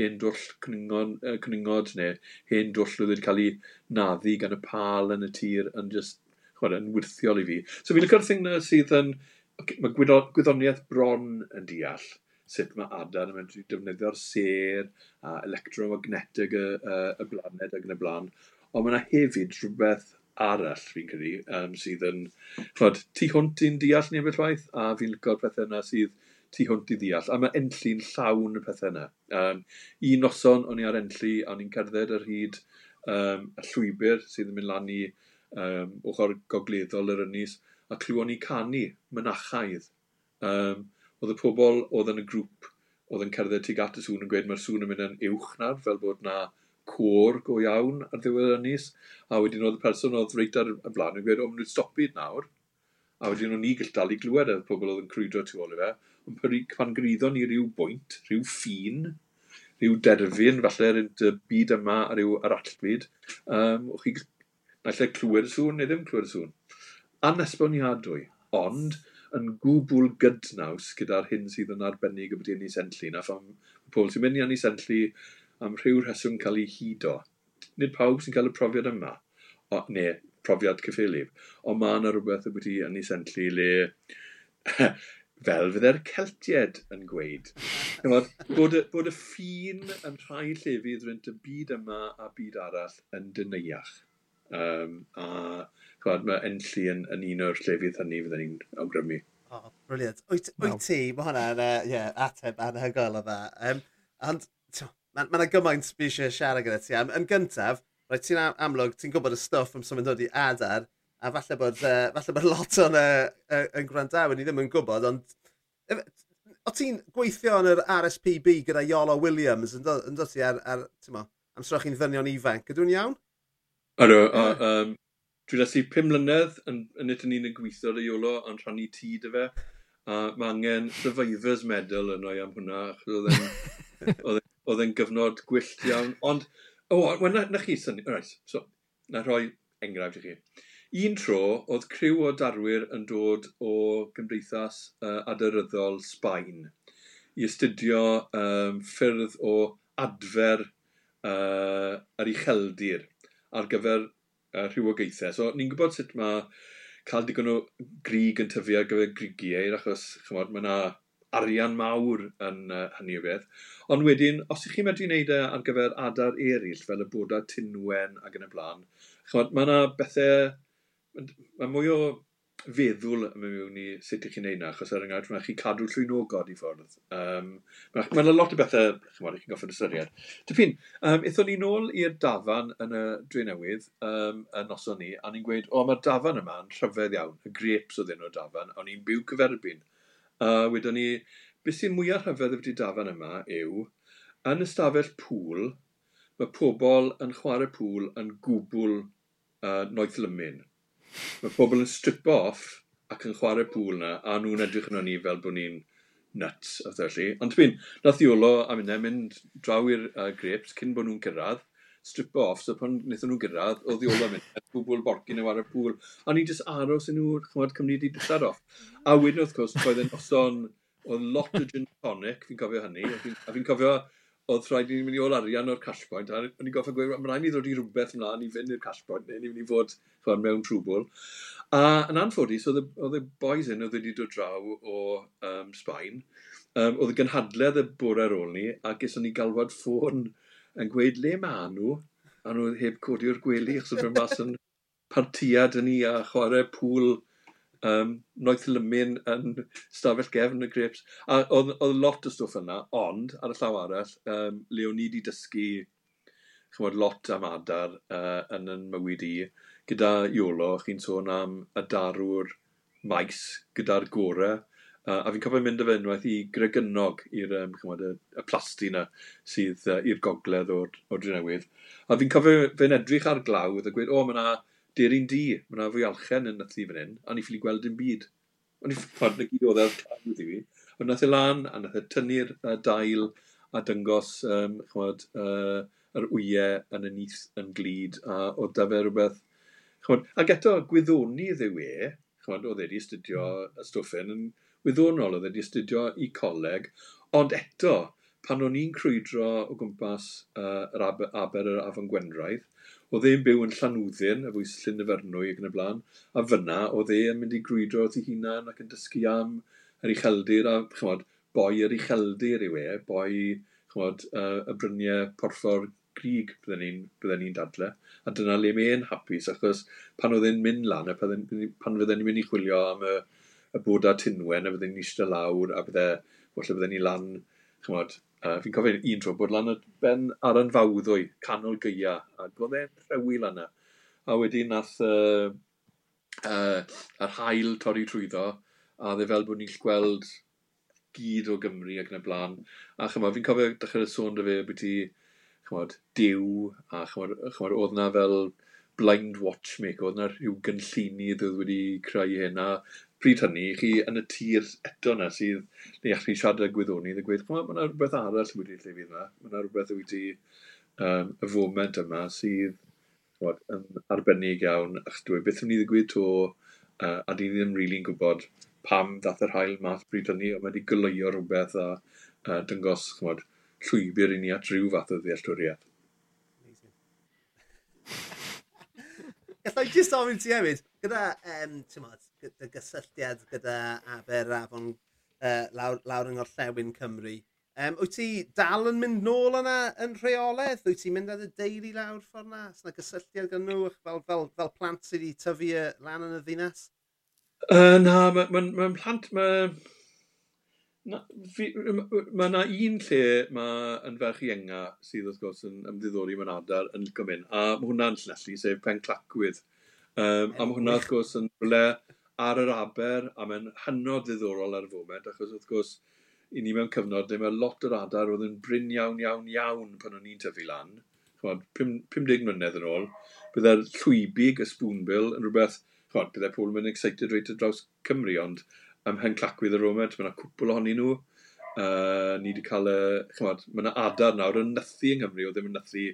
hen dwll cwningod uh, cynningod neu hen dwll oedd wedi cael ei naddu gan y pal yn y tir yn just chwarae, yn wirthiol i fi. So fi'n lycio'r thing na sydd yn, okay, mae gwyddoniaeth bron yn deall sut mae adar yn mynd i defnyddio'r ser a electromagnetig y, y, y blaned ac yn y blaen. Ond mae yna hefyd rhywbeth arall, fi'n credu, um, sydd yn, Chwad, tu hwnt i'n deall ni beth waith, a fi'n lygo'r pethau yna sydd tu hwnt i ddeall. A mae enlli'n llawn y pethau yna. Um, un noson o'n i ar enlli, a o'n i'n cerdded ar hyd um, y llwybr sydd yn mynd lan i um, ochr gogleddol yr ynys, a clywon i canu mynachaidd. Um, oedd y pobl oedd yn y grŵp oedd yn cerdded tuag at y sŵn yn gweud mae'r sŵn yn mynd yn uwch nawr, fel bod na cwr go iawn ar ddiwedd y nis, a wedyn oedd y person oedd reit ar y blaen yn gweud, o, nhw'n stopid nawr. A wedyn o'n i gallu dal i glywed y pobl oedd yn crwydro tu ôl i fe, ond pan gyriddo ni rhyw bwynt, rhyw ffin, rhyw derfyn, falle ar y byd yma a rhyw ar allbyd, um, o'ch chi naill clywed y sŵn neu ddim clywed y sŵn. Anesboniadwy, ond yn gwbl gydnaws gyda'r hyn sydd yn arbennig y bod ni'n sentlu. Na pham pobl sy'n mynd i sentlu, am rhyw rheswm cael ei hudo. Nid pawb sy'n cael y profiad yma, o, neu profiad cyffilib, ond mae yna rhywbeth y byddu yn ei sentlu le *laughs* fel fydde'r Celtied yn gweud. Bod, bod, y, bod y ffin yn rhai llefydd rent y byd yma a byd arall yn dyneiach. Um, a chwad, mae enllu yn, yn un o'r llefydd hynny fydden ni'n awgrymu. O, Oh, briliant. Wyt, wyt ti, mae hwnna'n uh, yeah, ateb anhygoel o dda. Um, ond, mae yna ma gymaint fi eisiau siarad gyda ti am. Yn gyntaf, roed ti'n am, amlwg, ti'n gwybod y stwff am sy'n dod i adar, a falle bod, uh, falle bod lot o'n uh, yn gwrandawyr ni ddim yn gwybod, ond o ti'n gweithio yn yr RSPB gyda Iolo Williams yn dod, yn dod ti ar, ar mo, amserwch chi'n ddynion ifanc, Ydw'n iawn? Ydw, um, dwi dasi pum mlynedd yn, yn nid yn gweithio ar Iolo, yn rhannu tŷ dy fe. A mae angen Survivor's Medal yn o'i am hwnna, *laughs* oedd e'n gyfnod gwyllt iawn. Ond, o, oh, well, na, na chi syni, right, so, na rhoi enghraifft i chi. Un tro, oedd criw o darwyr yn dod o gymdeithas uh, adyryddol Sbaen i astudio um, ffyrdd o adfer uh, ar ei cheldir ar gyfer uh, rhywogaethau. So, ni'n gwybod sut mae cael digon o grig yn tyfu ar gyfer grigiau, achos chymod, mae yna arian mawr yn uh, hynny o beth. Ond wedyn, os ych chi'n medru wneud e ar gyfer adar eraill, fel y boda tinwen ac yn y blaen, chymod, mae yna bethau, mae mwy o feddwl mewn i sut ych chi'n neud na, achos er enghraifft, mae chi cadw llwynogod i ffordd. Um, mae yna lot o bethau, chymod, chi'n goffod ystyried. Typyn, um, eithon ni nôl i'r dafan yn y dre newydd, um, y noson ni, a ni'n gweud, o, mae'r dafan yma yn rhyfedd iawn, y grapes oedd un o'r dafan, a ni'n byw cyferbyn. Uh, wedyn ni, beth sy'n mwyaf rhyfedd wedi dafan yma yw, yn ystafell pŵl, mae pobl yn chwarae pŵl yn gwbl uh, noeth lymyn. Mae pobl yn strip off ac yn chwarae pŵl na, a nhw'n edrych yn ni fel bod ni'n nuts, oedd felly. Ond dwi'n, nath Iolo am yna mynd draw i'r uh, grapes cyn bod nhw'n cyrraedd, strip off, so pan wnaethon nhw'n gyrraedd, oedd Iolo mynd, bwbl borgin yw ar y pŵl, a ni jyst aros yn nhw, chymryd Cymru di dillad off. A wedyn, wrth gwrs, oedd yn oson, oedd lot o gin tonic, fi'n cofio hynny, a fi'n cofio oedd rhaid i ni mynd i ôl arian o'r cashpoint, a o'n i'n goffa gweud, mae'n rhaid ni ddod i rhywbeth ymlaen i fynd i'r cashpoint, neu ni'n mynd i fod chwan, mewn trwbl. A yn anffodus, oedd y boys yn oedd wedi dod draw o um, Sbaen, um, oedd y gynhadledd y bwr ar ôl ni, a ges o'n i galwad ffôn yn gweud le ma nhw, a nhw heb codio'r gwely, achos oedd mas yn *laughs* partiad yn ni a chwarae pŵl um, noeth lymyn yn stafell gefn y grips. A oedd, oedd lot o stwff yna, ond ar y llaw arall, um, le o'n i wedi dysgu chymod, lot am adar uh, yn yn mywyd i. Gyda Iolo, chi'n sôn am y darwr maes gyda'r gorau. Uh, a fi'n cofio mynd â fe unwaith i Gregynog i'r um, y, y plasti yna sydd uh, i'r gogledd o'r, o'r Drenewydd. A fi'n cofio fe'n edrych ar glawdd a gweud, o, mae yna Derin di, mae yna fwy alchen yn nath i fan hyn, a ni ffili gweld dim byd. O'n i ffordd na gyd oedd e'r cael i fi. Ond nath e lan, a nath e tynnu'r uh, dail a dyngos um, chwod, uh, yr wyau yn y nith yn glid, a oedd da fe rhywbeth... Chwod, ac eto, gwyddoni ddew e, chwod, oedd wedi astudio y stwffyn yn wyddonol, oedd wedi astudio i coleg, ond eto, pan o'n i'n crwydro o gwmpas uh, yr aber, aber yr Afon Gwendraeth, Oedd e'n byw yn Llanwddyn, fwys Llyn Ifernwy ac yn y blaen, a fyna oedd e'n mynd i grwydro oedd ei hunan ac yn dysgu am yr ucheldir, a chymod, boi yr ucheldir yw e, boi chymod, uh, y bryniau porffor grig bydden ni'n ni dadle. A dyna le mae'n hapus, achos pan oedd e'n mynd lan, pan, pan fydden ni'n mynd i chwilio am y, y boda tinwen, a bydden ni'n eistedd lawr, a bydde, falle bydden ni lan chymod, uh, fi'n cofio un tro bod lan y ben ar yn fawddwy, canol gyia, a oedd e'n rhewi lan e. A wedyn nath uh, uh, yr hael torri trwyddo, a dde fel bod ni'n gweld gyd o Gymru ac yn y blaen. A chyma, fi'n cofio dechrau sôn dy fe bod ti, chymod, diw, a chymod, chymod oedd na fel blind watchmaker, oedd na rhyw gynlluni ddodd wedi creu hynna, pryd hynny chi yn y tir eto yna sydd neu allu siarad y gwyddonydd a gweud, mae yna rhywbeth arall wedi lle fydd yma, mae yna rhywbeth wedi um, y foment yma sydd what, yn arbennig iawn ach dwi e beth yn mynd i ddigwydd to uh, a dyn ni ddim rili'n really gwybod pam ddath yr hael math bryd hynny ond mae wedi gylio rhywbeth a uh, dyngos chmod, llwybr i ni at rhyw fath o ddealltwriaeth. Alla i jyst ofyn ti hefyd, gyda, um, mod, gyda gysylltiad gyda Aber Afon uh, lawr, lawr yng Ngorllewin Cymru, um, wyt ti dal yn mynd nôl yna yn rheoledd? Wyt ti'n mynd ar y deulu lawr ffordd na? Os yna gysylltiad gan nhw fel, fel, fel plant sydd wedi tyfu lan yn y ddinas? Uh, na, mae'n ma, ma, ma plant... mae Mae yna un lle mae yn ferch i enga sydd wrth gwrs yn ymddiddori mewn adar yn licio mynd, a mae hwnna'n llyllu, sef pen clacwydd. Um, a mae hwnna wrth gwrs yn rhywle ar yr aber, a mae'n hynod ddiddorol ar y foment, achos wrth gwrs, i ni mewn cyfnod lle mae lot o'r adar oedd yn bryn iawn, iawn, iawn pan o'n i'n tyfu lan. 50 mlynedd yn ôl, byddai'r llwybig, y spoonbill, yn rhywbeth, chod, byddai pobl yn excited reit ar draws Cymru, ond ym Mhenclacwydd y Romed, mae yna cwpl ohonyn nhw. Uh, ni wedi cael, uh, chymod, mae yna adar nawr yn nythu yng Nghymru, o ddim yn nythu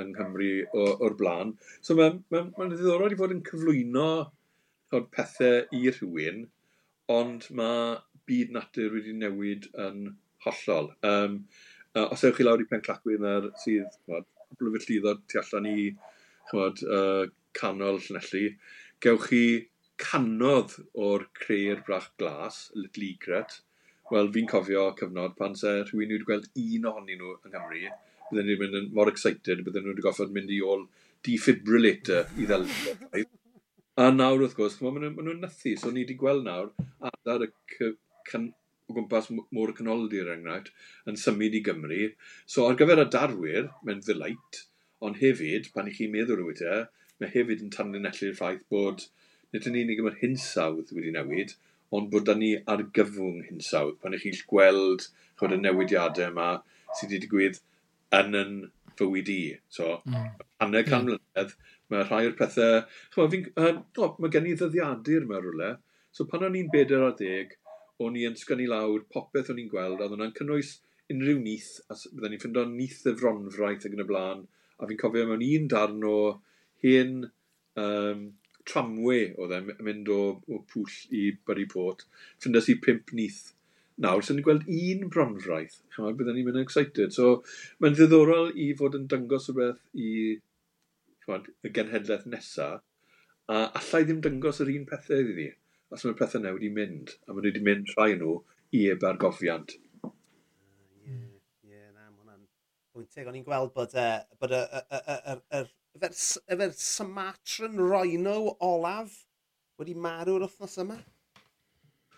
yng Nghymru o'r blaen. So mae'n ma, ma, ma ddiddorol i fod yn cyflwyno chymod, pethau i rhywun, ond mae byd natur wedi newid yn hollol. Um, uh, os ewch chi lawr i Penclacwydd na'r sydd, chymod, blyfyd lliddod tu allan i chymod, uh, canol Llanelli, gewch chi canodd o'r creu'r brach glas, Little Egret. Wel, fi'n cofio cyfnod pan se rhywun wedi gweld un ohonyn nhw yng Nghymru, bydden nhw'n mynd yn mor excited, bydden wedi goffod mynd i ôl defibrillator i ddel. A nawr wrth gwrs, maen nhw'n nhw nythu, so ni wedi gweld nawr adar y can, o gwmpas môr y canoldir er enghraifft yn symud i Gymru. So ar gyfer y darwyr, mae'n ddilait, ond hefyd, pan i chi'n meddwl rhywbeth e, mae hefyd yn tanlinellu'r ffaith bod nid yn unig yma'r hinsawdd wedi newid, ond bod ni ar gyfwng hinsawdd. Pan ych chi'n gweld chod y mm. newidiadau yma sydd wedi digwydd yn yn fywyd i. So, mm. hanner can mm. mlynedd, mae rhai o'r pethau... Chyma, fi'n... Uh, no, mae gen i ddyddiadur mewn rhywle. So, pan o'n i'n bedair ar ddeg, o'n i'n sgynnu lawr popeth o'n i'n gweld, a o'n cynnwys unrhyw nith, a byddwn ni'n ffindio nith y fronfraith ac yn y blaen, a fi'n cofio mewn un darn o hen um, tramwe oedd e'n mynd o, o pwll i Bury Port. Ffindas i pimp nith nawr, sy'n ni'n gweld un bronfraith. Chymod, byddwn ni'n mynd yn excited. So, mae'n ddiddorol i fod yn dangos rhywbeth i chymod, y genhedlaeth nesaf, a allai ddim dangos yr un pethau iddi ni, os mae'r pethau yna wedi mynd, a maen nhw wedi mynd rhai nhw i eb argofiant. Ie, uh, yeah, yeah, na, mae hwnna'n bwynteg. O'n i'n gweld bod, uh, bod y, y, y, y, efo'r efo Sumatran Rhino olaf wedi marw'r wythnos yma?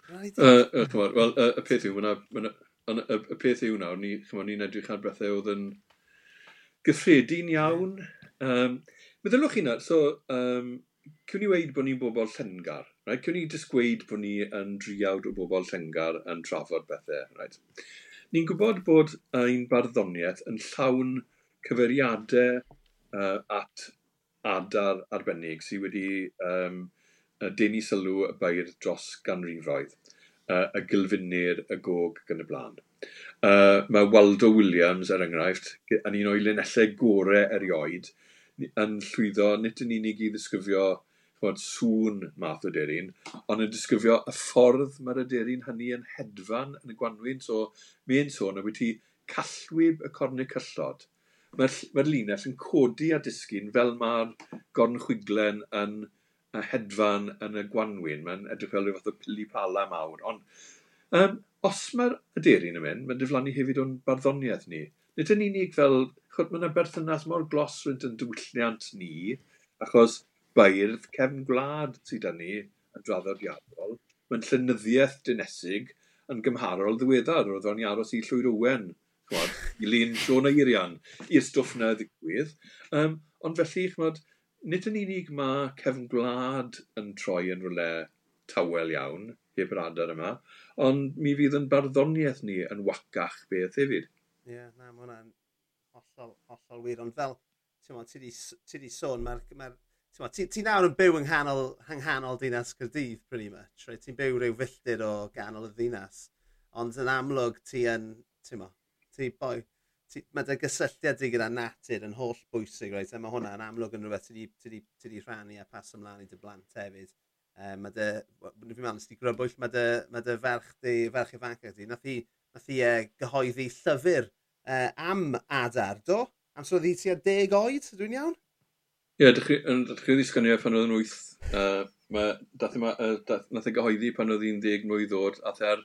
Right. Uh, uh, Wel, uh, y peth yw, y peth yw nawr, ni'n ni, ni edrych ar bethau oedd yn gyffredin iawn. Um, meddylwch chi na, so, um, cwn ni weid bod ni'n bobl llengar. Right? Cwn ni disgweid bod ni yn driawd o bobl llengar yn trafod bethau. Right? Ni'n gwybod bod ein barddoniaeth yn llawn cyfeiriadau uh, at adar arbennig sydd wedi um, denu sylw y bair dros ganrifoedd, uh, y gylfunir y gog gan y blaen. Uh, mae Waldo Williams, er enghraifft, yn un o'i linellau gorau erioed, yn llwyddo nid yn unig i ddisgrifio chwod, sŵn math o derin, ond yn disgrifio y ffordd mae'r aderun hynny yn hedfan yn y gwanwyn. So, mae'n sôn y wyt ti callwyb y cornu cyllod, mae'r mae linell yn codi a disgyn fel mae'r gornchwiglen yn y hedfan yn y gwanwyn. Mae'n edrych fel rhyw fath o pili pala mawr. Ond um, os mae'r aderyn yn mynd, mae'n diflannu hefyd o'n barddoniaeth ni. Nid yn unig fel, chod mae'n berthynas mor glos rwy'n yn diwylliant ni, achos bairdd cefn gwlad sydd â ni yn draddodiadol, mae'n llynyddiaeth dynesig yn gymharol ddiweddar roedd o'n i aros i llwyr Owen chwad, i lun Siôn Eirian, i'r stwff na ddigwydd. Um, ond felly, chwad, nid yn unig mae cefn gwlad yn troi yn rhywle tawel iawn, heb yr adar yma, ond mi fydd yn barddoniaeth ni yn wacach beth hefyd. Ie, yeah, na, mae hwnna'n hollol, hollol wir, ond fel ti wedi sôn, mae'r... Ma ti, ti nawr yn byw yng nghanol, yng nghanol dinas Cyrdydd, pretty much. Right? Ti'n byw rhyw filltir o ganol y ddinas. Ond yn amlwg ti yn, ti'n mo, ti boi, ti, mae dy gysylltiad di gyda natur yn holl bwysig, right? A mae yn amlwg yn rhywbeth ti wedi rhannu a pas ymlaen i dy blant hefyd. E, mae dy, fi'n meddwl, nes ti grybwyll, mae dy, mae dy ferch di, ferch ifanc di, nath i, nath i uh, gyhoeddi llyfr uh, am adar, do? Am oedd i ti a deg oed, dwi'n iawn? Ie, yeah, chi wedi sgynnu e pan oedd yn wyth. Uh, mae, dath, ma, uh, dath, nath e gyhoeddi pan oedd hi'n deg mlynedd ddod, a ther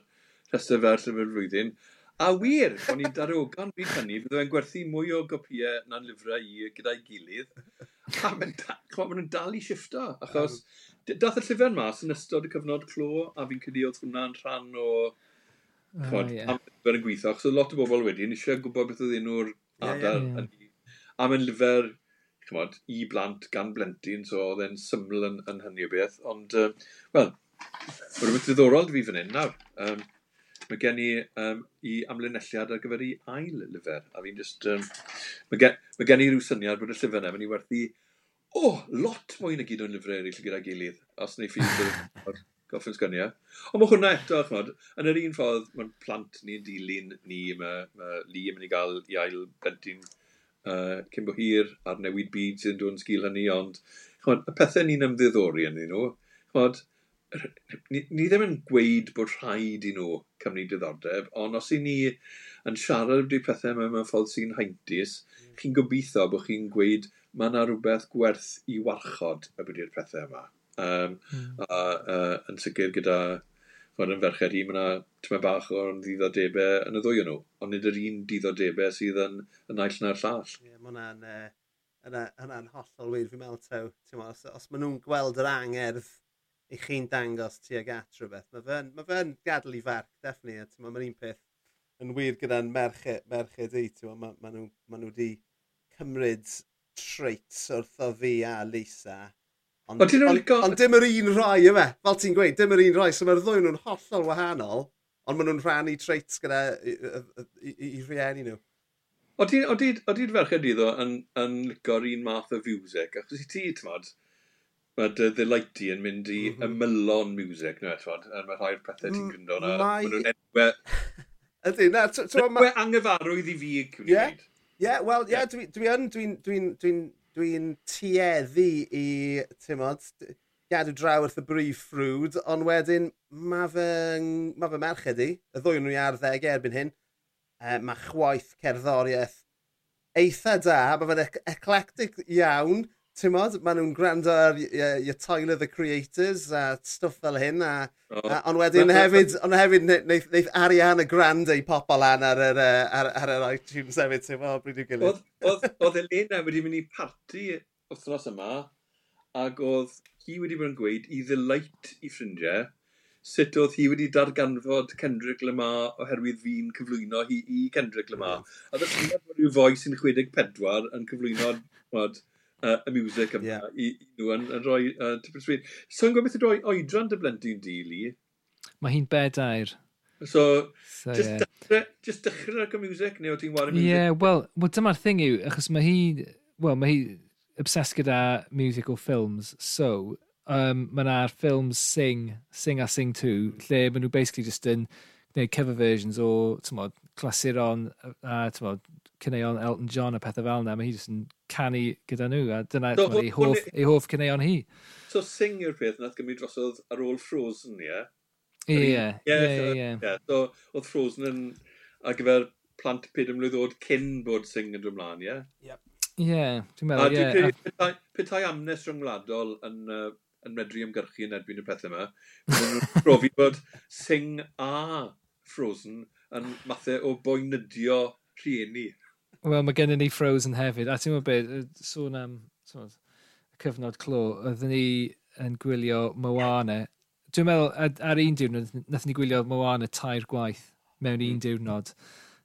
rhestr fer llyfr flwyddyn. A wir, o'n i'n darogan fi hynny, byddai fe'n gwerthu mwy o gopiau na'n lyfrau i gyda'i gilydd. A maen nhw'n dal i shifto, achos um, dath y llyfr mas yn ystod y cyfnod clo, a fi'n cydio oedd hwnna'n rhan o chod, uh, yeah. am yn gweithio, achos lot o bobl wedi yn eisiau gwybod beth oedd enw'r adar yeah, yeah, yeah. A mae'n lyfr chymod, i blant gan blentyn, so oedd e'n syml yn, yn hynny o beth. Ond, uh, wel, mae'n rhywbeth ddiddorol fi fan hyn nawr. Um, Mae gen i um, i amlinelliad ar gyfer i ail lyfr, a fi'n just... Um, mae, gen, mae gen i rhyw syniad bod y llyfr yna, mae'n i werthu o, oh, lot mwy na gyd o'n lyfrau eraill gyda gilydd, os neu ffydd goffin sgyniau. E. Ond mae hwnna eto, chmod, yn yr un ffordd, mae'n plant ni'n dilyn ni, mae ma Lee yn mynd i gael i ail bentyn uh, cyn bo hir a'r newid byd sy'n dod yn sgil hynny, ond chmod, y pethau ni'n ymddiddori yn nhw, chmod, ni, ni ddim yn gweud bod rhaid i nhw cymryd diddordeb, ond os i ni yn siarad wedi pethau mewn, mewn ffordd sy'n haintus, mm. chi'n gobeithio bod chi'n gweud mae yna rhywbeth gwerth i warchod y byddu'r pethau yma. Um, mm. a, a, yn sicr gyda fod yn ferched i, mae yna tyma bach o'r ddiddordebau yn y ddwy o nhw, ond nid yr un ddiddordebau sydd yn, yn naill na'r llall. Ie, yeah, mae hwnna'n uh, yna, yna hollol wir fi'n meddwl, tew. os, os maen nhw'n gweld yr angerdd i chi'n dangos tuag at rhywbeth. Mae fe'n ma fe gadw i farc, definitely. A mae'n un peth yn wir gyda'n merched, merched i, ti'n ma, ma nhw, ma nhw di cymryd traits wrtho fi a Lisa. Ond, ond, on, on, on dim yr un rai yma, fel ti'n gweud, dim yr un rai, so mae'r ddwy nhw'n hollol wahanol, ond maen nhw'n rhannu traits gyda i, i, i, i rieni nhw. Oeddi'r ferched iddo yn, yn licor un math o fiwsig, achos i ti, ti'n mae uh, dy ddelighty yn mynd i mm -hmm. ymylon music, neu beth, a mae rhai'r pethau ti'n gryndo na, mae nhw'n enwe... *laughs* Ydy, na, Enwe angyfarwydd i fi, cwni yeah. Ie, wel, ie, dwi yn, dwi'n dwi dwi dwi tueddu i, ti'n modd, gadw draw wrth y brif ffrwd, ond wedyn mae fy, ma fy merched i, y ddwy nhw i ar ddeg erbyn hyn, e, mae chwaith cerddoriaeth eitha da, mae fe'n eclectic iawn, ti'n modd, maen nhw'n gwrando ar your Tyler the Creators a stwff fel hyn. A, oh. a, ond wedyn *laughs* hefyd, ond hefyd neith, neith Ariana Grande pop o lan ar yr, ar, ar yr iTunes hefyd, ti'n modd, bryd i'w gilydd. Oedd Elena wedi mynd i parti wythnos yma, ac oedd hi wedi bod yn gweud i ddylait i ffrindiau sut oedd hi wedi darganfod Kendrick Lamar oherwydd fi'n cyflwyno hi i Kendrick Lamar. Hmm. A ddysgu bod rhyw foi sy'n 64 yn cyflwyno, uh, y music yma yeah. i, i nhw yn, yn rhoi uh, tipyn swydd. So yn gwybod beth roi oedran dy blentyn dili? Mae hi'n bedair. So, so just, yeah. dechrau, just dechrau ag y music, neu o ti'n wario music? Yeah, wel, well, dyma'r thing yw, achos mae hi, well, mae hi obsessed gyda musical films, so um, mae yna'r ffilms Sing, Sing a Sing 2, lle mae nhw basically just yn gwneud cover versions o, tymod, clasuron a, tymod, cyneuon Elton John a pethau fel yna, mae hi jyst yn canu gyda nhw, a dyna so, ei hoff, ei hoff cyneuon hi. So Sing yw'r peth nath gymryd drosodd ar ôl Frozen, ie? Ie, ie, ie. So, oedd Frozen yn ar gyfer plant pyd ymlwydd oed cyn bod Sing yn drwmlaen, ie? Ie. Ie, dwi'n meddwl, ie. Petai, petai amnes rhyngwladol yn, uh, yn medru ymgyrchu yn erbyn y pethau yma, mae'n profi *laughs* bod Sing a Frozen yn mathau o boenydio rhieni. Wel, mae gennym ni Frozen hefyd. A ti'n meddwl beth, sôn am sôn, cyfnod clo, oedden ni yn gwylio Moana. Dwi'n meddwl, ar un diwrnod, nath ni gwylio Moana tair gwaith mewn un hmm. diwrnod.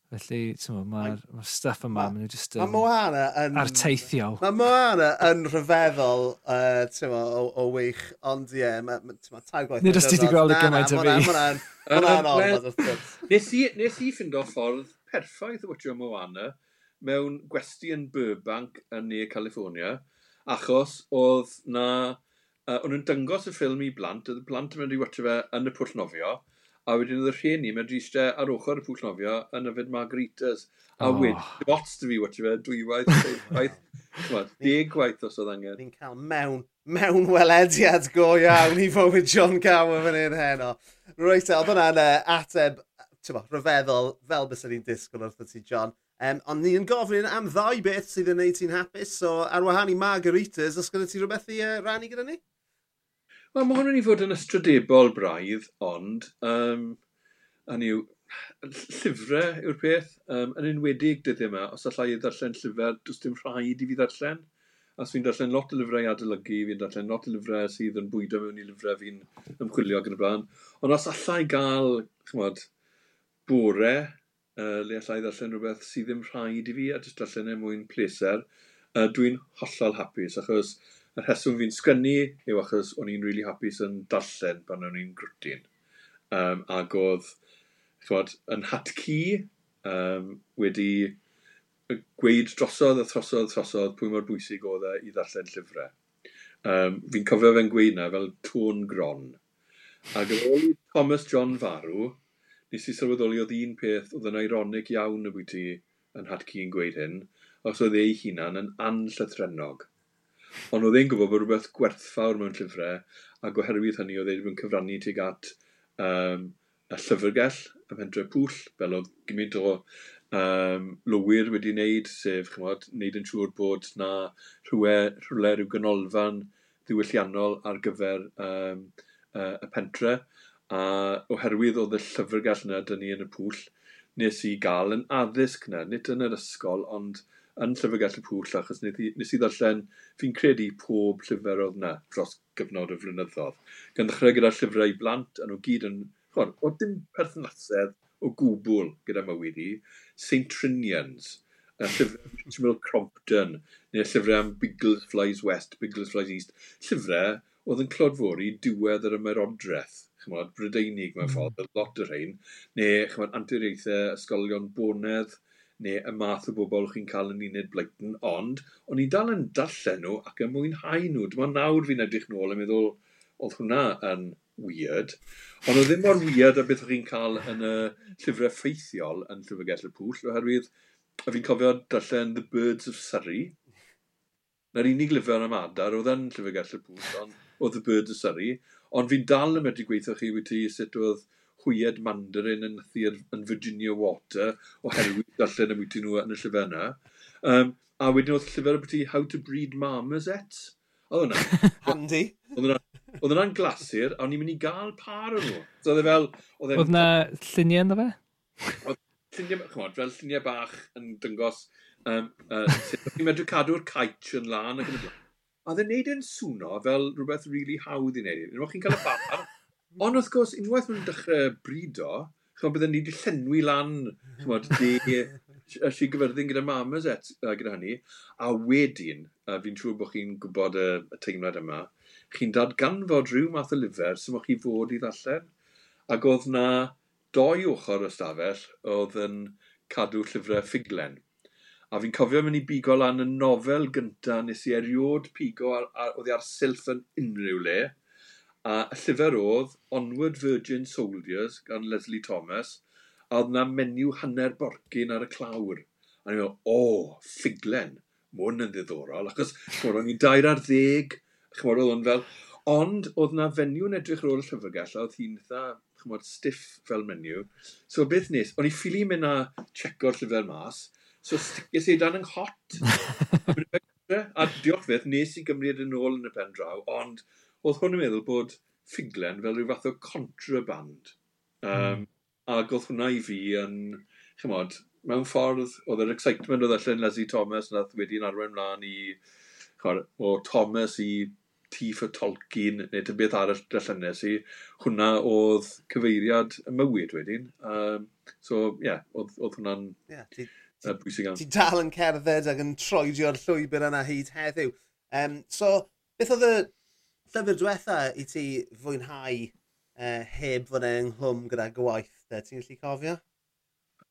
Felly, ti'n meddwl, mae'r ma stuff yma, maen nhw just yn... Moana yn... Arteithiol. Mae Moana yn rhyfeddol, uh, ti'n meddwl, o, o weich, ond ie, yeah, ti'n meddwl, tair gwaith... Nid os ti wedi gweld y gymaint o fi. Mae'n anodd, orfod, wrth gwrs. Nes i ffind o ffordd perffaith o wytio Moana, mewn gwesti yn Burbank yn Ne California, achos oedd na... Uh, o'n nhw'n dyngos y ffilm i blant, oedd y blant yn mynd i watcha fe yn y pwll nofio, a wedyn oedd y rhieni yn mynd i eistedd ar ochr y pwll nofio yn yfed margaritas. A oh. wedyn, lot dy fi watcha fe, dwywaith, waith, deg gwaith os oedd angen. Ni'n cael mewn, mewn welediad go iawn i fywyd John Gower fan hyn heno. Rwyt, oedd hwnna'n ateb, ti'n rhyfeddol, fel bys ni'n disgwyl wrth ti, John. Um, ond ni yn gofyn am ddau beth sydd yn gwneud ti'n hapus, so ar wahân i margaritas, os gyda ti rhywbeth i uh, rannu gyda ni? Wel, mae hwn yn ei fod yn ystrydebol braidd, ond, um, hynny yw, llyfrau yw'r peth, um, yn enwedig dyddiau yma, os allai i ddarllen llyfr, does dim rhaid i fi ddarllen. Os fi'n darllen lot o lyfrau adolygu, fi'n darllen lot o lyfrau sydd yn bwydo mewn i lyfrau fi'n ymchwilio ac y blaen. Ond os allai gael, chymod, bore, uh, le allai ddarllen rhywbeth sydd ddim rhaid i fi, a jyst darllen e mwyn pleser, uh, dwi'n hollol hapus, achos y rheswm fi'n sgynnu yw achos o'n i'n really hapus yn darllen pan o'n i'n grwtyn. Um, ac oedd, chwod, yn hat ci um, wedi gweud drosodd a throsodd throsodd pwy mor bwysig oedd e i ddarllen llyfrau. Um, fi'n cofio fe'n gweud na fel tôn gron. Ac ar ôl i Thomas John farw, Nes i sylweddoli oedd un peth oedd yn ironic iawn y bwyty ti yn hatci yn gweud hyn, os oedd e ei hunan yn anllythrenog. Ond oedd e'n gwybod bod rhywbeth gwerthfawr mewn llyfrau, a gwaherwydd hynny oedd e'n cyfrannu tuag at um, y llyfrgell, y pentre pwll, fel oedd gymaint o um, lywir wedi wneud, sef chymod, wneud yn siŵr bod na rhywle, rhywle rhyw ganolfan ddiwylliannol ar gyfer um, uh, y pentre a oherwydd oedd y llyfrgell yna dyn ni yn y pwll, nes i gael yn addysg yna, nid yn yr ysgol, ond yn llyfrgell y pwll, achos nes i, nes i ddarllen, fi'n credu pob llyfr oedd yna dros gyfnod y flynyddoedd. Gan ddechrau gyda llyfrau blant, a nhw gyd yn, chwan, o dim perthnasedd o gwbl gyda mywyd i, St Trinians, a llyfrau *laughs* Samuel Crompton, neu llyfrau am Bigglesflies West, Bigglesflies East, llyfrau oedd yn clodfori diwedd yr ymerodraeth chymod, Brydeinig mewn hmm. ffordd, mm. lot o'r rhain, neu chymod, anturiaethau ysgolion bonedd, neu y math o bobl chi'n cael yn uned Blackton, ond o'n i dal yn darllen nhw ac yn mwynhau nhw. Dyma nawr fi'n edrych nôl yn meddwl, oedd hwnna yn weird, ond oedd ddim mor weird a beth chi'n cael yn y llyfrau ffeithiol yn Llyfrgell y Pwll, oherwydd, a fi'n cofio darllen The Birds of Surrey, na'r unig lyfr am adar oedd yn Llyfrgell y Pwll, ond oedd The Birds of Surrey, Ond fi'n dal yn medru gweithio chi wyt sut oedd hwyed mandarin yn thir yn Virginia Water oherwydd darllen am wyt nhw yn y llyfr yna. Um, a wedyn oedd llyfr y ti How to Breed Marmosets. Oedd hwnna. *laughs* Handy. Oedd hwnna'n glasur, a o'n i'n mynd i gael par o nhw. So oedd e fel... Oedd na lluniau ynddo fe? Oedd lluniau, chymod, fel lluniau bach yn dyngos um, uh, sut o'n medru cadw'r caich yn lan ac yn y blaen oedd e'n neud yn swno fel rhywbeth rili really hawdd i wneud. Unwaith chi'n cael y *laughs* bar, ond wrth gwrs, unwaith mae'n dechrau brido, chi'n byddwn ni wedi llenwi lan, chi'n bod, de, *laughs* si gyfyrddin gyda mamas et, uh, gyda hynny, a wedyn, uh, fi'n siŵr bod chi'n gwybod y, y teimlad yma, chi'n dadganfod rhyw math o lyfr sy'n chi fod i ddallen, ac oedd na doi ochr y stafell oedd yn cadw llyfrau ffuglen. A fi'n cofio mynd i bigo lan y nofel gyntaf nes i eriod pigo ar, ar, oedd ar silff yn unrhyw le. A y llyfr oedd Onward Virgin Soldiers gan Leslie Thomas. A oedd na menyw hanner borgyn ar y clawr. A ni'n meddwl, o, ffiglen. Mae yn ddiddorol. Achos, o'n i'n dair ar ddeg. Chymod, oedd o'n fel... Ond, oedd na fenyw yn edrych ar ôl y llyfrgell. Oedd hi'n dda, chymod, stiff fel menyw. So beth nes, o'n i ffili mynd a checko'r llyfr mas, So stiges i dan yng nghot. *laughs* a diolch beth, nes i gymryd yn ôl yn y pen draw, ond oedd hwn yn meddwl bod ffiglen fel rhyw fath o contraband. Um, mm. Ac oedd hwnna i fi yn, chymod, mewn ffordd, oedd yr excitement oedd allan Leslie Thomas nath wedi'n arwain mlaen i, chymod, o Thomas i T for Tolkien neu dy beth arall drellynnes i, hwnna oedd cyfeiriad y mywyd wedyn. Um, so, ie, yeah, oedd, oedd hwnna'n... Yeah, uh, bwysig iawn. Ti dal yn cerdded ac yn troedio'r llwybr yna hyd heddiw. Um, so, beth oedd y llyfr diwetha i ti fwynhau uh, heb fod e'n nghlwm gyda gwaith? Ti'n gallu cofio?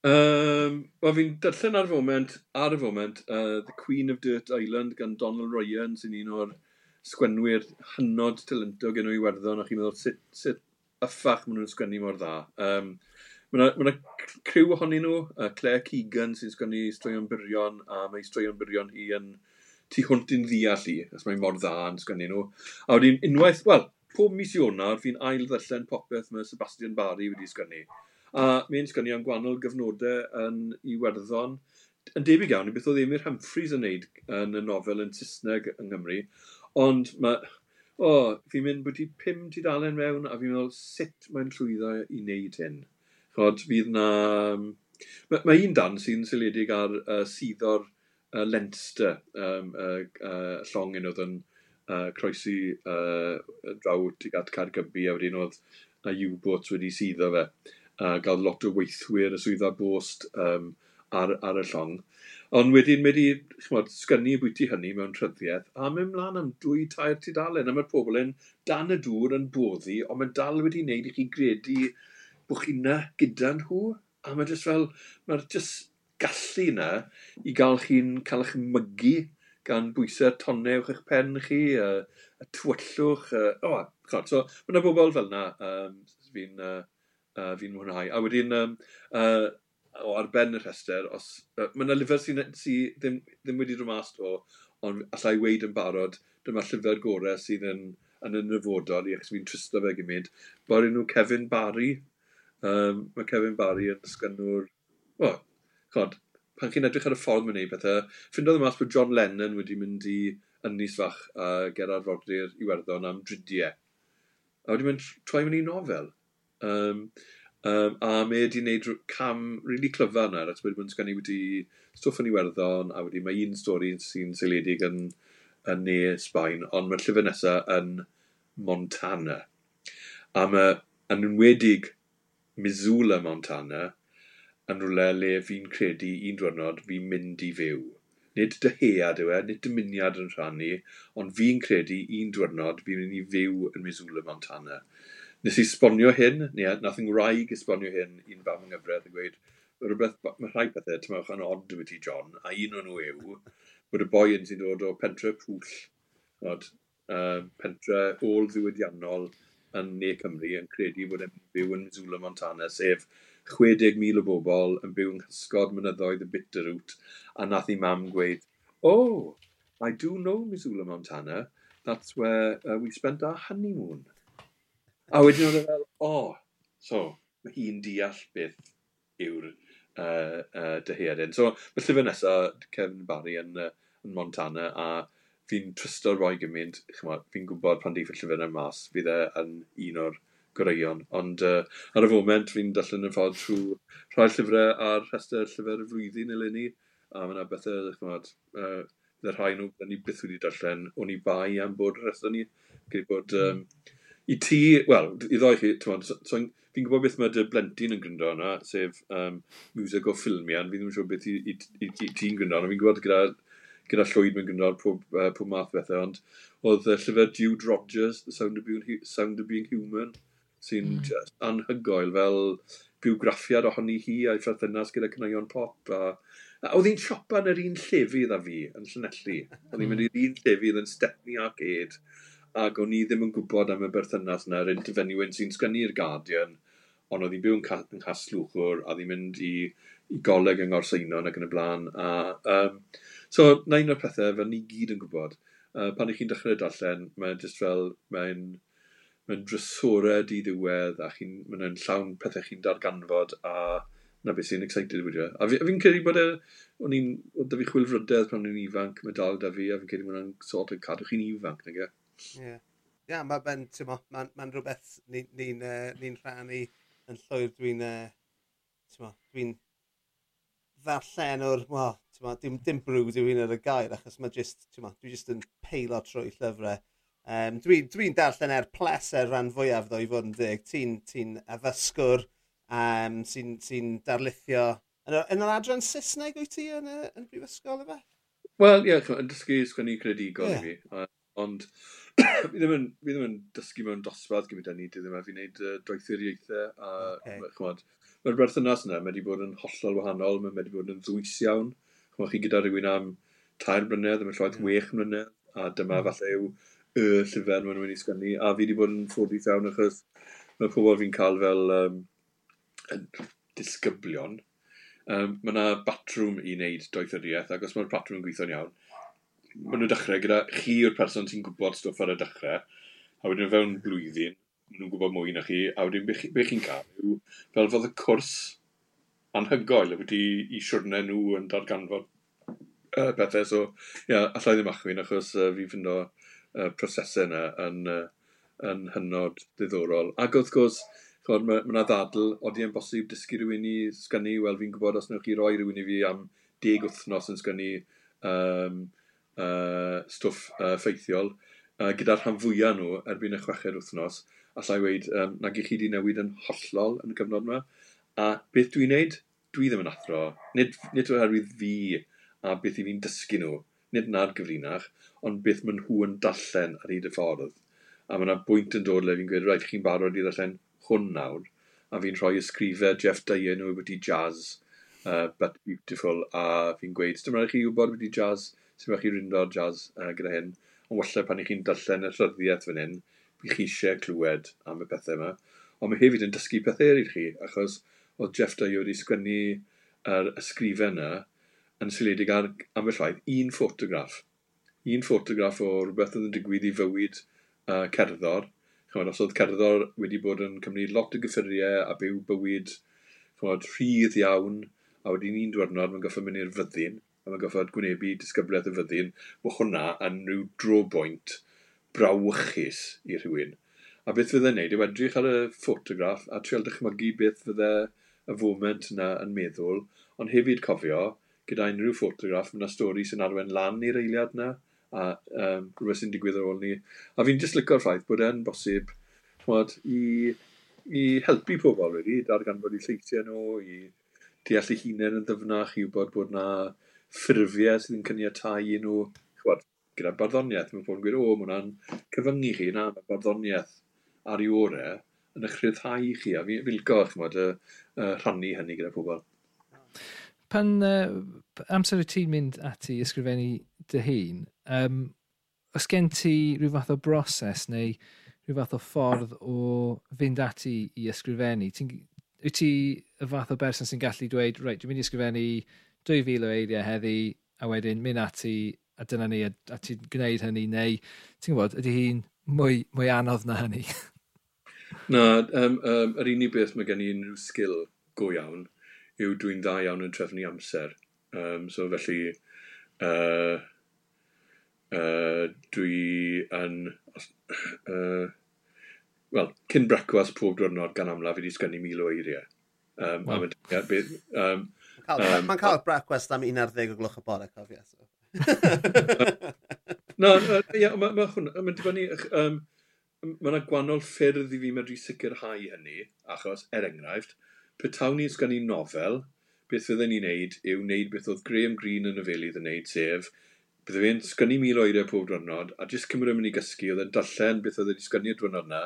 Um, Wel, fi'n darllen ar y foment, ar y foment, uh, The Queen of Dirt Island gan Donald Ryan, sy'n un o'r sgwenwyr hynod talentog yn o'i werddon, a chi'n meddwl sut, sut yffach maen nhw'n sgwennu mor dda. Um, Mae yna criw ohonyn nhw, uh, Claire Keegan sy'n sgwennu straeon byrion, a mae straeon byrion hi yn tu hwnt i'n ddeall i, os mae'n mor dda yn sgwennu nhw. A wedyn unwaith, wel, pob mis Ionar, fi'n ail ddyllen popeth mae Sebastian Barry wedi sgwennu. A mae'n sgwennu am gwahanol gyfnodau yn Iwerddon. Yn debyg iawn i beth oedd Emir Humphreys yn neud yn y nofel yn Saesneg yng Nghymru. Ond mae, o, oh, fi'n mynd bod i pum tudalen mewn a fi'n meddwl sut mae'n llwyddo i wneud hyn. Chod, fydd na... Mae, mae un dan sy'n syledig ar uh, suddo'r uh, Leinster, um, uh, uh, llong un oedd yn uh, croesi uh, draw tuag at Cargybi a wedyn oedd na U-boats wedi suddo fe. Uh, gael lot o weithwyr y swyddfa bost um, ar, ar y llong. Ond wedyn wedi chmod, sgynnu bwyty hynny mewn tryddiaeth a mynd mlaen am dwy tair tudalen a mae'r pobl yn dan y dŵr yn boddi ond mae'n dal wedi wneud i chi gredu bod chi yna gyda nhw a mae jyst fel, mae'r jyst gallu yna i gael chi'n cael eich mygu gan bwysau tonne uwch eich pen chi, a, a twyllwch, a, oh, chod, so mae yna bobl fel yna um, fi'n uh, uh, fi mwynhau. A wedyn, um, uh, o arben y rhestr, os, uh, mae yna lyfr sy'n sy ddim, ddim wedi dod mas o, ond allai weid yn barod, dyma llyfr gorau sydd yn, yn y nyfodol, i achos fi'n tristo fe gymaint, bod nhw Kevin Barry, Um, mae Kevin Barry yn dysgynwr... O, oh, chod, pan chi'n edrych ar y ffordd mae'n ei pethau, ffindodd y mas bod John Lennon wedi mynd i ynys fach a Gerard Rodri'r Iwerddon am dridiau. A wedi mynd troi mewn i nofel. Um, um, a mae wedi gwneud cam really clyfar yna, at wedi bod yn sgynnu wedi stwff yn Iwerddon, a wedi mae un stori sy'n seiledig yn, yn ne Sbaen, ond mae'r llyfr nesaf yn Montana. A mae yn enwedig Missoula, Montana, yn rhywle le fi'n credu un diwrnod fi'n mynd i fyw. Nid dyhead yw e, nid dymuniad yn rhannu, ond fi'n credu un diwrnod fi'n mynd i fyw yn Missoula, Montana. Nes i sbonio hyn, neu nath yng Ngwraig esbonio hyn i'n fam yng Nghyfraith a gweud, rhywbeth, mae rhai pethau, ti'n meddwl, yn odd wedi John, a un o'n nhw yw, bod y boi yn sy'n dod o pentre pwll, od, uh, pentre ôl ddiwydiannol, yn ne Cymru yn credu bod e'n byw yn Missoula Montana, sef 60,000 o bobl yn byw yn hysgod mynyddoedd y Bitterroot, a nath i mam gweud, oh, I do know Missoula Montana, that's where uh, we spent our honeymoon. A wedyn oedd e fel, oh, so, mae hi'n deall beth yw'r uh, uh, dyheadyn. So, felly fe nesaf Kevin Barry yn, uh, yn Montana a fi'n trysto roi gymaint, fi'n gwybod pan ddif y llyfr llyfrau mas, fydd e yn un o'r gwreion. Ond uh, ar y foment, fi'n dallan yn ffordd trwy rhai llyfrau a'r rhestr llyfr y flwyddyn eleni. A mae yna bethau, chymod, uh, y rhai nhw, da ni byth wedi darllen, o'n i bai am bod y rhestr ni. Gwyd bod, um, i ti, wel, i ddoi chi, so, so, fi'n gwybod beth mae dy blentyn yn gryndo yna, sef um, music o ffilmian, fi ddim yn siŵr beth i, i, i, i ti'n gryndo, ond fi'n gwybod gyda gyda llwyd mewn Gymraeg, pob, uh, pob math bethau, ond oedd uh, llyfr Jude Rogers, The Sound of Being, Sound of Being Human, sy'n mm. anhygoel fel biwgraffiad ohoni hi a'i ffrathynas gyda cynnion pop. A, a oedd hi'n siopa yn yr un llefydd a fi yn Llanelli. Oedd hi'n mynd i'r un llefydd yn Stepney Arcade ac o'n i ddim yn gwybod am y berthynas yna, yr interfenywyn sy'n sgynnu'r Guardian, ond oedd hi'n byw yn Caslwchwr a ddim mynd i, i goleg yng Ngorseinon ac yn y blaen. A, um, So, na un o'r pethau fel ni gyd yn gwybod, uh, pan ych chi'n dechrau darllen, mae'n just fel, mae'n mae'n drysorau di ddiwedd a chi'n mae'n llawn pethau chi'n darganfod a na beth sy'n excited wedi. A fi'n fi, credu bod e, o'n i'n, oedd da fi chwilfrydedd pan o'n i'n ifanc, mae dal da fi, a fi'n credu bod e'n sort of cadw chi'n ifanc, nag e? Ie. Ia, mae'n, ma, ma, ma rhywbeth ni'n ni, ni, uh, ni rhannu yn llwyr dwi'n, uh, dwi'n ddarllen llen o'r, wel, dim, dim brwd yw un ar y gair, achos mae just, ma, dwi just yn peilo trwy llyfrau. Um, Dwi'n dwi, darllen er pleser rhan fwyaf ddo i fod yn dig. Ti'n ti addysgwr, um, sy'n sy darlithio. Yn, yn yr adran Saesneg wyt ti yn, yn brifysgol efo? Wel, ie, yeah, yn dysgu sgwennu credigol yeah. i fi. Ond *coughs* fi, ddim yn, fi ddim yn dysgu mewn dosbarth gyda ni, dwi ddim yn fi wneud uh, doethuriaethau a okay. chmod, mae'r berthynas yna wedi bod yn hollol wahanol, mae wedi bod yn ddwys iawn. Chwmwch chi gyda rhywun am tair blynedd, mae'n llwaith llaeth wech mlynedd, a dyma mm. falle yw y llyfr maen nhw'n mynd i sgynnu, a fi wedi bod yn ffodus iawn achos mae pobl fi'n cael fel um, disgyblion. Um, mae yna batrwm i wneud doethyddiaeth, ac os mae'r batrwm yn gweithio'n iawn, maen nhw'n dechrau gyda chi yw'r person sy'n gwybod stwff ar y dechrau, a wedyn fewn blwyddyn, nhw'n gwybod mwy na chi, a wedyn be chi'n cael yw, fel fod y cwrs anhygoel wedi i siwrnau nhw yn darganfod uh, bethau. So, ia, yeah, allai ddim achwyn, achos uh, fi fynd o uh, prosesau yna yn, uh, yn hynod ddiddorol. Ac wrth gwrs, chod, mae yna ddadl, oeddi yn bosib dysgu rhywun i sgynnu, wel fi'n gwybod os wnewch chi roi rhywun i fi am deg wythnos yn sgynnu um, uh, stwff uh, ffeithiol, uh, gyda'r rhan fwyaf nhw erbyn y chweched wythnos, allai weid um, nag i chi wedi newid yn hollol yn y cyfnod yma. A beth dwi'n neud? Dwi ddim yn athro. Nid, nid oherwydd fi a beth i fi'n dysgu nhw. Nid na'r gyfrinach, ond beth maen nhw yn dallen ar hyd y ffordd. A mae yna bwynt yn dod le fi'n gweud, rhaid chi'n barod i ddallen hwn nawr. A fi'n rhoi ysgrifau Jeff Dyer nhw wedi jazz, uh, but beautiful. A fi'n gweud, dyma chi wybod wedi jazz, sy'n rhaid chi rindo'r jazz uh, gyda hyn. Ond wallai pan i chi'n darllen y rhyddiaeth fan hyn, i chi eisiau clywed am y pethau yma. Ond mae hefyd yn dysgu pethau eraill chi, achos oedd Jeff Dio wedi sgwennu yr ysgrifau yna yn seledig ar ambell ffaith un ffotograff. Un ffotograff o rhywbeth oedd yn digwydd i fywyd uh, cerddor. Chymod, os oedd cerddor wedi bod yn cymryd lot o gyffuriau a byw bywyd chymod, rhydd iawn, a wedyn un diwrnod mae'n goffod mynd i'r fyddin, a mae'n goffod gwnebu disgyblaeth y fyddin, mae hwnna yn rhyw drobwynt brawychus i rhywun. A beth fydde'n neud yw edrych ar y ffotograff a trial dychmygu beth fydde y foment yna yn meddwl, ond hefyd cofio, gyda unrhyw ffotograff, mae yna stori sy'n arwen lan i'r eiliad yna, a um, rhywbeth sy'n digwydd ar ôl ni. A fi'n just lycio'r ffaith bod e'n bosib chmod, i, i helpu pobl wedi, darganfod i lleithiau nhw, i deall eu hunain yn ddyfnach, i wybod bod yna ffurfiau sydd yn cyniatau i nhw gyda barddoniaeth. Mae pobl yn gweud, o, mae hwnna'n cyfyngu chi, na, mae barddoniaeth ar ei orau yn eich rhyddhau chi, a fi'n filgo, chymod, uh, uh, rhannu hynny gyda pobl. Pan uh, amser y ti'n mynd ati ysgrifennu dy hun, um, os gen ti rhyw fath o broses neu rhyw fath o ffordd o fynd ati i ysgrifennu, wyt ti y fath o berson sy'n gallu dweud, reit, dwi'n mynd i ysgrifennu 2000 o eiriau heddi, a wedyn mynd ati a dyna ni, a, a ti'n gwneud hynny, neu ti'n gwybod, ydy hi'n mwy, mwy anodd na hynny? *laughs* na, um, um, yr unig beth mae gen i unrhyw sgil go iawn yw dwi'n dda iawn yn trefnu amser. Um, so felly, uh, uh, dwi yn... Uh, Wel, cyn brecwas pob diwrnod gan amla, fi wedi sgynnu mil o eiriau. Um, wow. Mae'n um, um, cael, um, cael brecwas am 11 o gloch y bore, cofio. So. *laughs* Na, ia, mae ma hwnna, mae'n dibynnu, um, mae yna gwannol ffyrdd i fi medru sicrhau hynny, achos, er enghraifft, petawn ni sgan i nofel, beth fydden ni'n neud yw wneud beth oedd Graham Greene yn y felydd yn neud, sef, bydde fe'n sgynnu mil oedau pob diwrnod, a jyst cymryd e yn mynd i gysgu, oedd e'n darllen beth oedd wedi sgynnu'r diwrnod yna,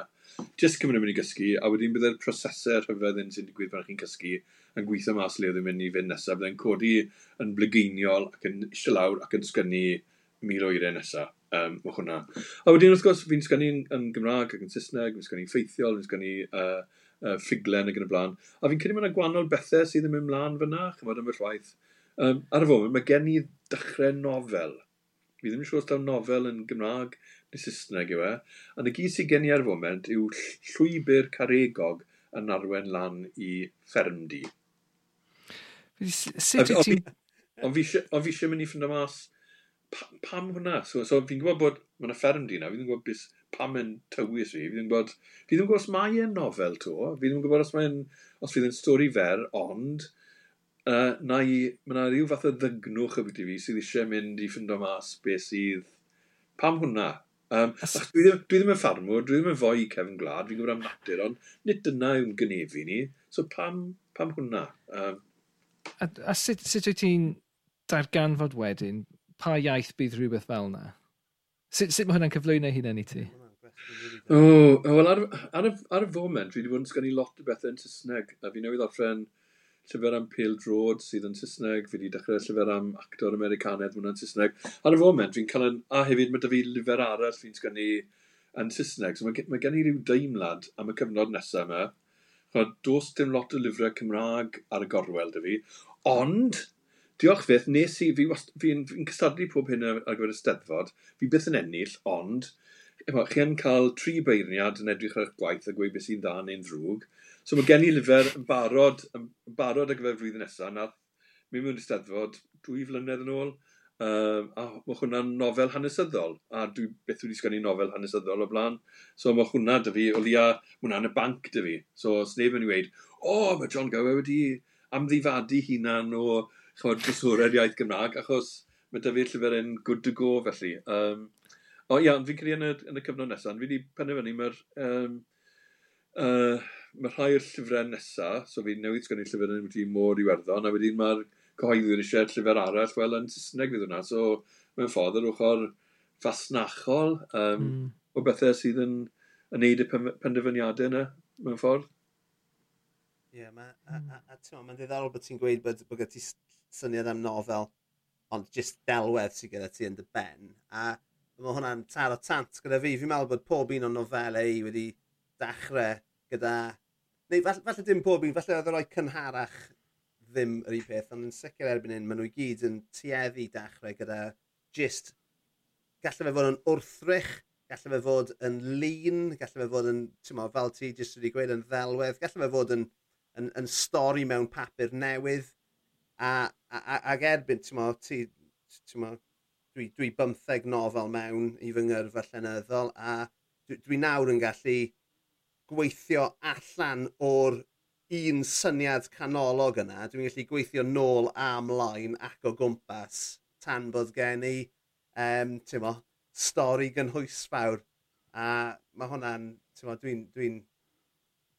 Just cymryd yn mynd i gysgu, a wedyn bydde'r prosesau rhyfedd yn sy'n digwydd pan chi'n cysgu yn gweithio mas le oedd yn mynd i fynd nesaf. Bydde'n codi yn blygeiniol ac yn eisiau lawr ac yn sgynnu mil o eiriau nesaf. Um, mae hwnna. A wedyn wrth gwrs fi'n sgynnu yn Gymraeg ac yn Saesneg, fi'n sgynnu ffeithiol, fi'n sgynnu uh, uh, ffuglen ac yn y blaen. A fi'n credu mae'n gwannol bethau sydd yn mynd mlaen fyna, chymod am y llwaith. Um, ar y foment, mae gen i dechrau nofel. Fi ddim yn siŵr os daw nofel yn Gymraeg, neu Saesneg yw e, ond y gyd sydd gen i ar foment yw llwybr caregog yn arwen lan i fferm di. Sut wyt ti... Ond fi eisiau mynd i ffynd mas pam hwnna? So, so fi'n gwybod bod mae yna fferm di na, fi'n gwybod bys, pam yn tywys fi, Fi fi'n gwybod, fi ddim yn gwybod os mae e'n nofel to, fi ddim yn gwybod os mae'n, os fydd yn stori fer, ond uh, na i, mae yna rhyw fath o ddygnwch y byd i fi sydd eisiau mynd i ffindo mas beth sydd, pam hwnna? Um, dwi, ddim, dwi ddim yn ffarmwr, dwi ddim yn fwy Kevin Glad, fi'n gwybod am natur, ond nid dyna yw'n gynefu ni. So pam, pam hwnna? Um, a, a sut, sut wyt ti'n darganfod wedyn pa iaith bydd rhywbeth fel yna? Sut, sut mae hwnna'n cyflwyno hunan i ti? O, oh, wel ar, ar, ar, y foment, fi wedi bod yn sgynnu lot o bethau yn Saesneg, a fi newydd orffen llyfr am Pale Drod sydd yn Saesneg, fi wedi dechrau llyfr am actor Americanedd mwyn yn Saesneg. Ar y foment, fi'n cael yn, a hefyd mae dy fi lyfr arall fi'n sgynnu yn Saesneg. So mae, mae gen i ryw deimlad am y cyfnod nesaf yma. Chod, dos dim lot o lyfrau Cymraeg ar y gorwel dy fi, ond diolch fydd, nes i, fi'n fi, fi cystadlu pob hyn ar gyfer y steddfod, fi byth yn ennill, ond efo, chi yn cael tri beirniad yn edrych ar eich gwaith a gweud beth sy'n dda neu'n ddrwg, So mae gen i lyfr yn barod, yn barod ar gyfer flwyddyn nesaf. Na, mi mewn i steddfod dwy flynedd yn ôl. Um, a mae hwnna'n nofel hanesyddol. A dwi beth wedi sgwennu nofel hanesyddol o blaen. So mae hwnna dy fi, o lia, mae hwnna'n y banc dy fi. So os neb yn ei weid, o, oh, mae John Gower wedi amddifadu hunan o chymod, bwswredd iaith Gymraeg, achos mae dy fi'r llyfr yn good to go felly. Um, o ia, fi'n credu yn y, yn y cyfnod nesaf, fi wedi penderfynu mae'r um, uh, mae rhai o'r llyfrau nesaf, so fi newid sgynnu llyfr yn wedi môr i werddon, a wedyn mae'r cyhoeddwyr eisiau llyfr arall, wel yn Saesneg fydd hwnna, so mewn ffordd yr ochr fasnachol um, mm. o bethau sydd yn, yn neud y penderfyniadau yna, mewn ffordd. Ie, yeah, mae'n ma, a, a, ddiddorol bod ti'n gweud bod, bod ti syniad am nofel, ond jyst delwedd sydd gyda ti yn dy ben. A mae hwnna'n taro tant gyda fi. Fi'n meddwl bod pob un o'n nofelau i wedi dechrau gyda... Neu falle, falle dim pob un, falle oedd yr oed cynharach ddim yr un peth, ond yn sicr erbyn hyn, maen nhw i gyd yn tueddu dechrau gyda just, gallai fe fod yn wrthrych, gallai fe fod yn lun, gallai fe fod yn, ti'n mo, fel ti jyst wedi gweud, yn ddelwedd, gallai fe fod yn, yn, yn, yn stori mewn papur newydd, a, a, a ag erbyn, ti'n mo, ti, ti'n mo, dwi, dwi bymtheg nofel mewn i fy ngyrfa llenyddol, a dwi, dwi nawr yn gallu gweithio allan o'r un syniad canolog yna, dwi'n gallu gweithio nôl a mlaen ac o gwmpas tan bod gen i um, mo, stori gynhwysfawr. A mae hwnna'n, dwi'n dwi, n, dwi,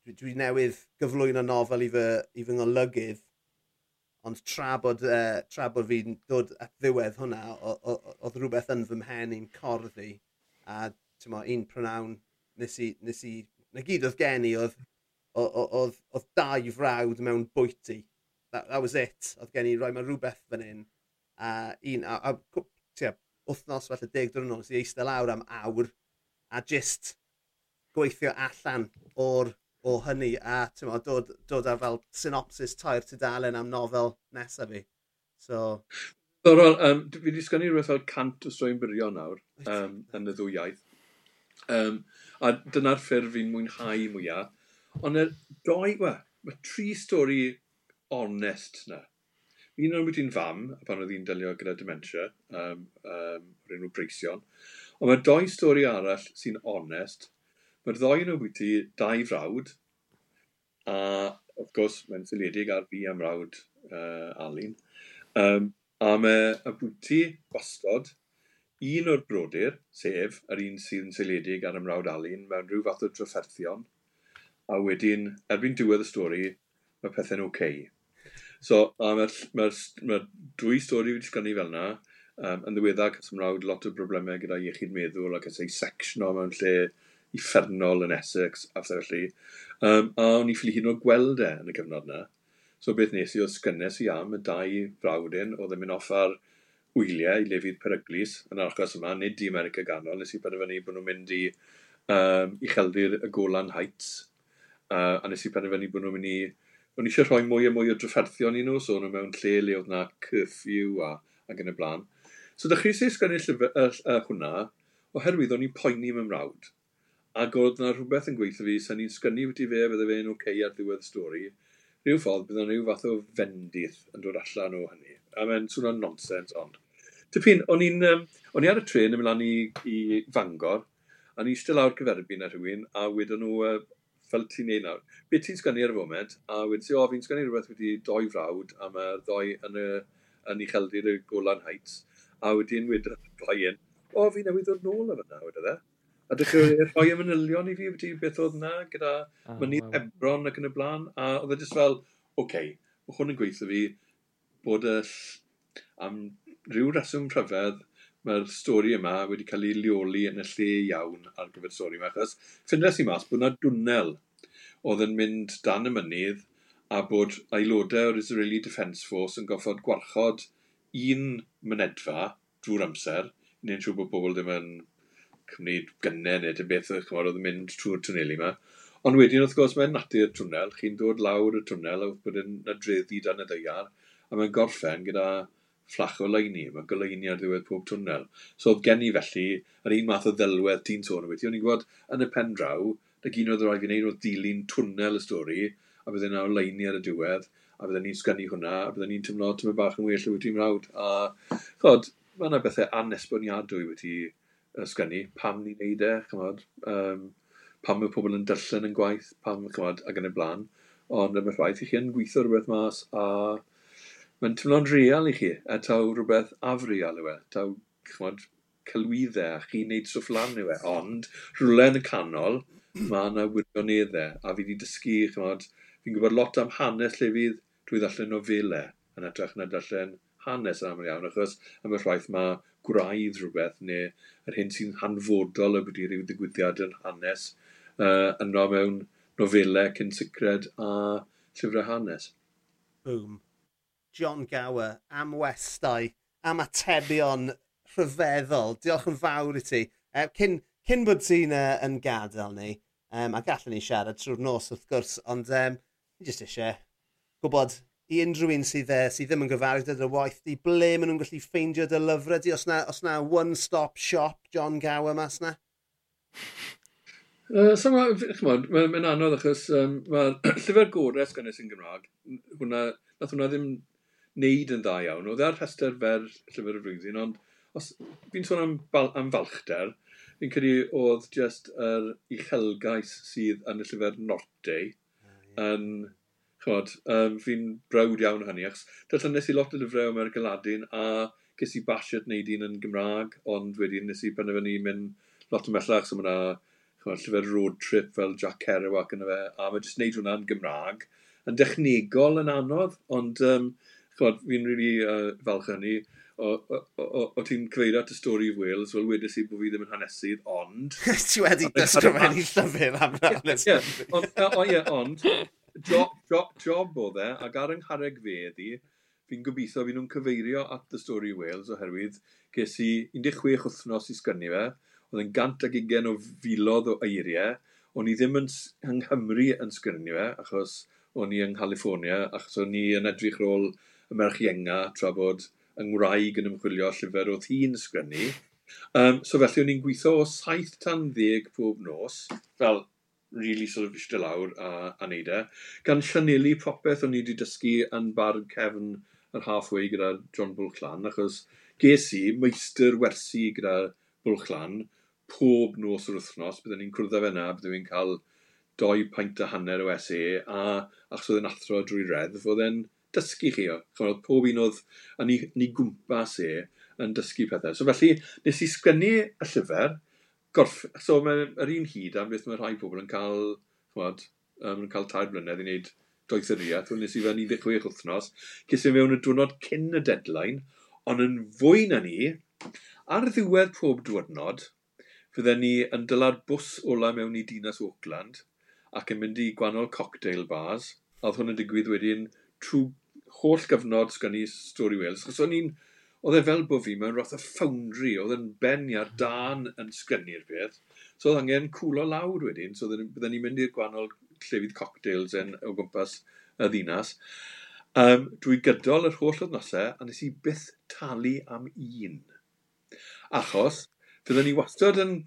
dwi, dwi newydd gyflwyno nofel i fy, i fy ngolygydd, ond tra bod, uh, tra bod fi'n dod at ddiwedd hwnna, oedd rhywbeth yn fy mhen i'n corddi, a mo, un prynawn nes i, nes i na gyd oedd gen i oedd, oedd, oedd dau frawd mewn bwyty. That, that was it. Oedd gen i roi mae rhywbeth fan hyn. A un, a, a tia, wythnos falle deg dwrnod, i eistedd lawr am awr a just gweithio allan o'r o hynny a ma, dod, dod ar fel synopsis tair tudalen am nofel nesaf fi. So... Ddoral, um, fi wedi sgynnu rhywbeth fel cant o swy'n byrio nawr um, yn y ddwy iaith. Um, a dyna'r ffurf fi'n mwynhau mwyaf. Ond y doi, we, mae tri stori onest na. Un o'n bwyty'n fam, pan oedd hi'n delio gyda dementia, um, um, o'r enw Breision. Ond mae doi stori arall sy'n onest. Mae'r ddoi yn o bwyty dau frawd, a of gwrs mae'n syliedig ar fi am rawd uh, Alun. Um, a mae y bwyty gwastod, Un o'r brodyr, sef yr un sydd yn seiliedig ar ymrawd Alun mewn rhyw fath o drafferthion, a wedyn, erbyn diwedd y stori, mae pethau'n oce. Okay. So, a mae'r ma ma dwy stori wedi sgynnu fel yna, um, yn ddiweddar, cys mrawd lot o broblemau gyda iechyd meddwl ac ysau sectiono mewn lle uffernol yn Essex, a felly. Um, a o'n i ffili hyn o gweld e yn y cyfnod yna. So beth nes i oedd sgynnes i am y dau frawdyn oedd yn mynd off ar wyliau i lefydd peryglis yn yr achos yma, nid i America ganol, nes i penderfynu bod nhw'n mynd i um, i ucheldir y Golan Heights, uh, a nes i penderfynu bod nhw'n mynd i, o'n eisiau rhoi mwy a mwy o drafferthion i nhw, so nhw mewn lle le oedd na curfew a, ac yn y blaen. So dechrau sy'n sgwennu llyfr uh, uh, hwnna, oherwydd o'n i'n poeni mewn mrawd. Ac oedd na rhywbeth yn gweithio fi, sy'n ni'n sgynnu wedi fe, bydde fe'n oce okay ar ddiwedd y stori. Rhyw ffordd, bydde rhyw fath o fendith yn dod allan o hynny. A mae'n swnio'n nonsens, ond Tipyn, o'n i'n... Um, o'n i ar y tren yn mynd lan i, i Fangor, a ni eistedd lawr cyferbyn ar rhywun, a wedyn nhw, uh, fel ti'n neud nawr, be ti'n sgynnu ar y foment, a wedyn si, o, fi'n sgynnu rhywbeth wedi doi frawd, a mae ddoi yn, y, yn ucheldir y Golan Heights, a wedyn wedyn rhoi yn, o, fi newydd dod nôl ar yna, wedyn e. A dechrau *laughs* rhoi y manylion i fi, wedi beth oedd yna, gyda oh, mynydd wow. Ebron ac yn y blaen, a oedd e jyst fel, oce, okay, mae hwn yn gweithio fi bod y am rhyw reswm rhyfedd mae'r stori yma wedi cael ei leoli yn y lle iawn ar gyfer stori yma, achos ffindes i mas bod yna dwnel oedd yn mynd dan y mynydd a bod aelodau o'r Israeli Defence Force yn goffod gwarchod un mynedfa drwy'r amser, neu'n siŵr bod pobl ddim yn cymryd gynnau neu te beth o'ch oedd yn mynd trwy'r twneli yma. Ond wedyn, wrth gwrs, mae'n natur twnnel. Chi'n dod lawr y twnnel a bod yn adreddu dan y ddeiar, a mae'n gorffen gyda fflach o leini, mae goleini ar ddiwedd pob twnnel. So oedd gen i felly yr un math o ddelwedd ti'n sôn o beth. O'n i'n gwybod yn y pen draw, na gyn oedd rhaid i wneud o dilyn twnnel y stori, a bydde yna o leini ar y diwedd, a bydde ni'n sgynnu hwnna, a bydde ni'n tymlo tymlo bach yn well o wyt ti'n mrawd. A chod, mae yna bethau anesboniadwy wedi sgynnu, pam ni'n neud e, chymod, um, pam mae pobl yn dyllen yn gwaith, pam, chymod, ac yn y blaen. Ond yma ffaith i chi yn gweithio rhywbeth mas a Mae'n tymlo'n real i chi, a taw rhywbeth afrial yw e. Taw, chymod, celwyddau, a chi'n neud stwff lan yw e. Ond, rhywle yn y canol, mae yna wirioneddau, a fi wedi dysgu, chymod, fi'n gwybod lot am hanes lle fydd drwy ddallen nofelau, yn edrych na darllen hanes yn aml iawn, achos am y rhaid mae gwraidd rhywbeth, neu yr hyn sy'n hanfodol y bod i rhyw ddigwyddiad yn hanes, uh, yno mewn nofelau, cyn sicred a llyfrau hanes. Boom. John Gower am westau, am atebion rhyfeddol. Diolch yn fawr i ti. Uh, cyn, cyn bod ti'n uh, yn gadael ni, um, a gallwn ni siarad trwy'r nos wrth gwrs, ond um, ni jyst eisiau gwybod i unrhyw un sydd, uh, sydd ddim yn gyfarwydd â waith di, ble maen nhw'n gallu ffeindio dy lyfrau di, os na, os na one-stop shop John Gower mas na? Uh, so mae'n ma ma anodd achos um, mae'r *clears throat* llyfr gorau sgynnes yn Gymraeg, hwnna, nath hwnna ddim wneud yn dda iawn. Oedd e'r rhestr fer Llyfr y Flwyddyn, ond os fi'n sôn am, am falchder, fi'n credu oedd just yr uchelgais sydd yn y llyfr Norte ah, yn... Chod, um, fi'n brawd iawn hynny, achos darllenes i lot o lyfrau o America Ladin a ges i basiad at wneud un yn Gymraeg, ond wedyn nes i penderfynu mynd lot o mellach, so mae'na chod, llyfr road trip fel Jack Kerouac yna fe, a mae jyst wneud hwnna yn Gymraeg, yn dechnegol yn anodd, ond um, chwad, fi'n really uh, falch hynny. O, o, o, o ti'n cyfeirio at y stori i Wales, wel wedes i bod fi ddim yn hanesydd, ond... *laughs* ti wedi dysgrifennu llyfr am hanes. O ie, ond, job, job, job o dde, ac ar yng nghareg fe ydi, fi'n gobeithio fi nhw'n cyfeirio at y stori i Wales oherwydd ges i 16 wythnos i sgynnu fe, oedd yn gant ag ugen o filodd o eiriau, o'n i ddim yn yng Nghymru yn sgynnu fe, achos o'n i yng California, achos o'n i yn edrych rôl y merch ienga tra bod yng Ngwraig yn ymchwilio llyfr oedd hi'n sgrennu. Um, so felly o'n i'n gweithio o 7 tan 10 pob nos, fel really sort of eistedd lawr a, a neud e. Gan sianelu popeth o'n i wedi dysgu yn barn cefn yr halfway gyda John Bwlclan, achos ges i meistr wersi gyda Bwlclan pob nos o'r wythnos, byddwn ni'n cwrdd â fe yna, byddwn ni'n cael doi paint a hanner o SA, a achos oedd yn athro drwy reddf, oedd e'n dysgu chi o. Chymryd, pob un oedd yn ei, yn ei gwmpas e yn dysgu pethau. So felly, nes i sgwennu y llyfr, gorff... So mae'r un hyd am beth mae rhai pobl yn cael, chymryd, um, yn cael tair blynedd i wneud doethuriaeth. Wel, nes i fewn 16 wythnos, cys i mewn y diwrnod cyn y deadline, ond yn fwy na ni, ar ddiwedd pob diwrnod, fydden ni yn dylad bws ola mewn i dinas Auckland ac yn mynd i gwannol cocktail bars. A oedd hwn yn digwydd wedyn trwy holl gyfnod sgan i Story Wales, chos o'n i'n, oedd e fel bod fi mewn roth y foundry, oedd yn ben ar hmm. dan yn sgynnu'r peth, so oedd angen cwlo lawr wedyn, so byddwn ni'n mynd i'r gwannol llefydd cocktails yn o gwmpas y ddinas. Um, dwi gydol yr holl wythnosau a nes i byth talu am un. Achos, byddwn ni wastad yn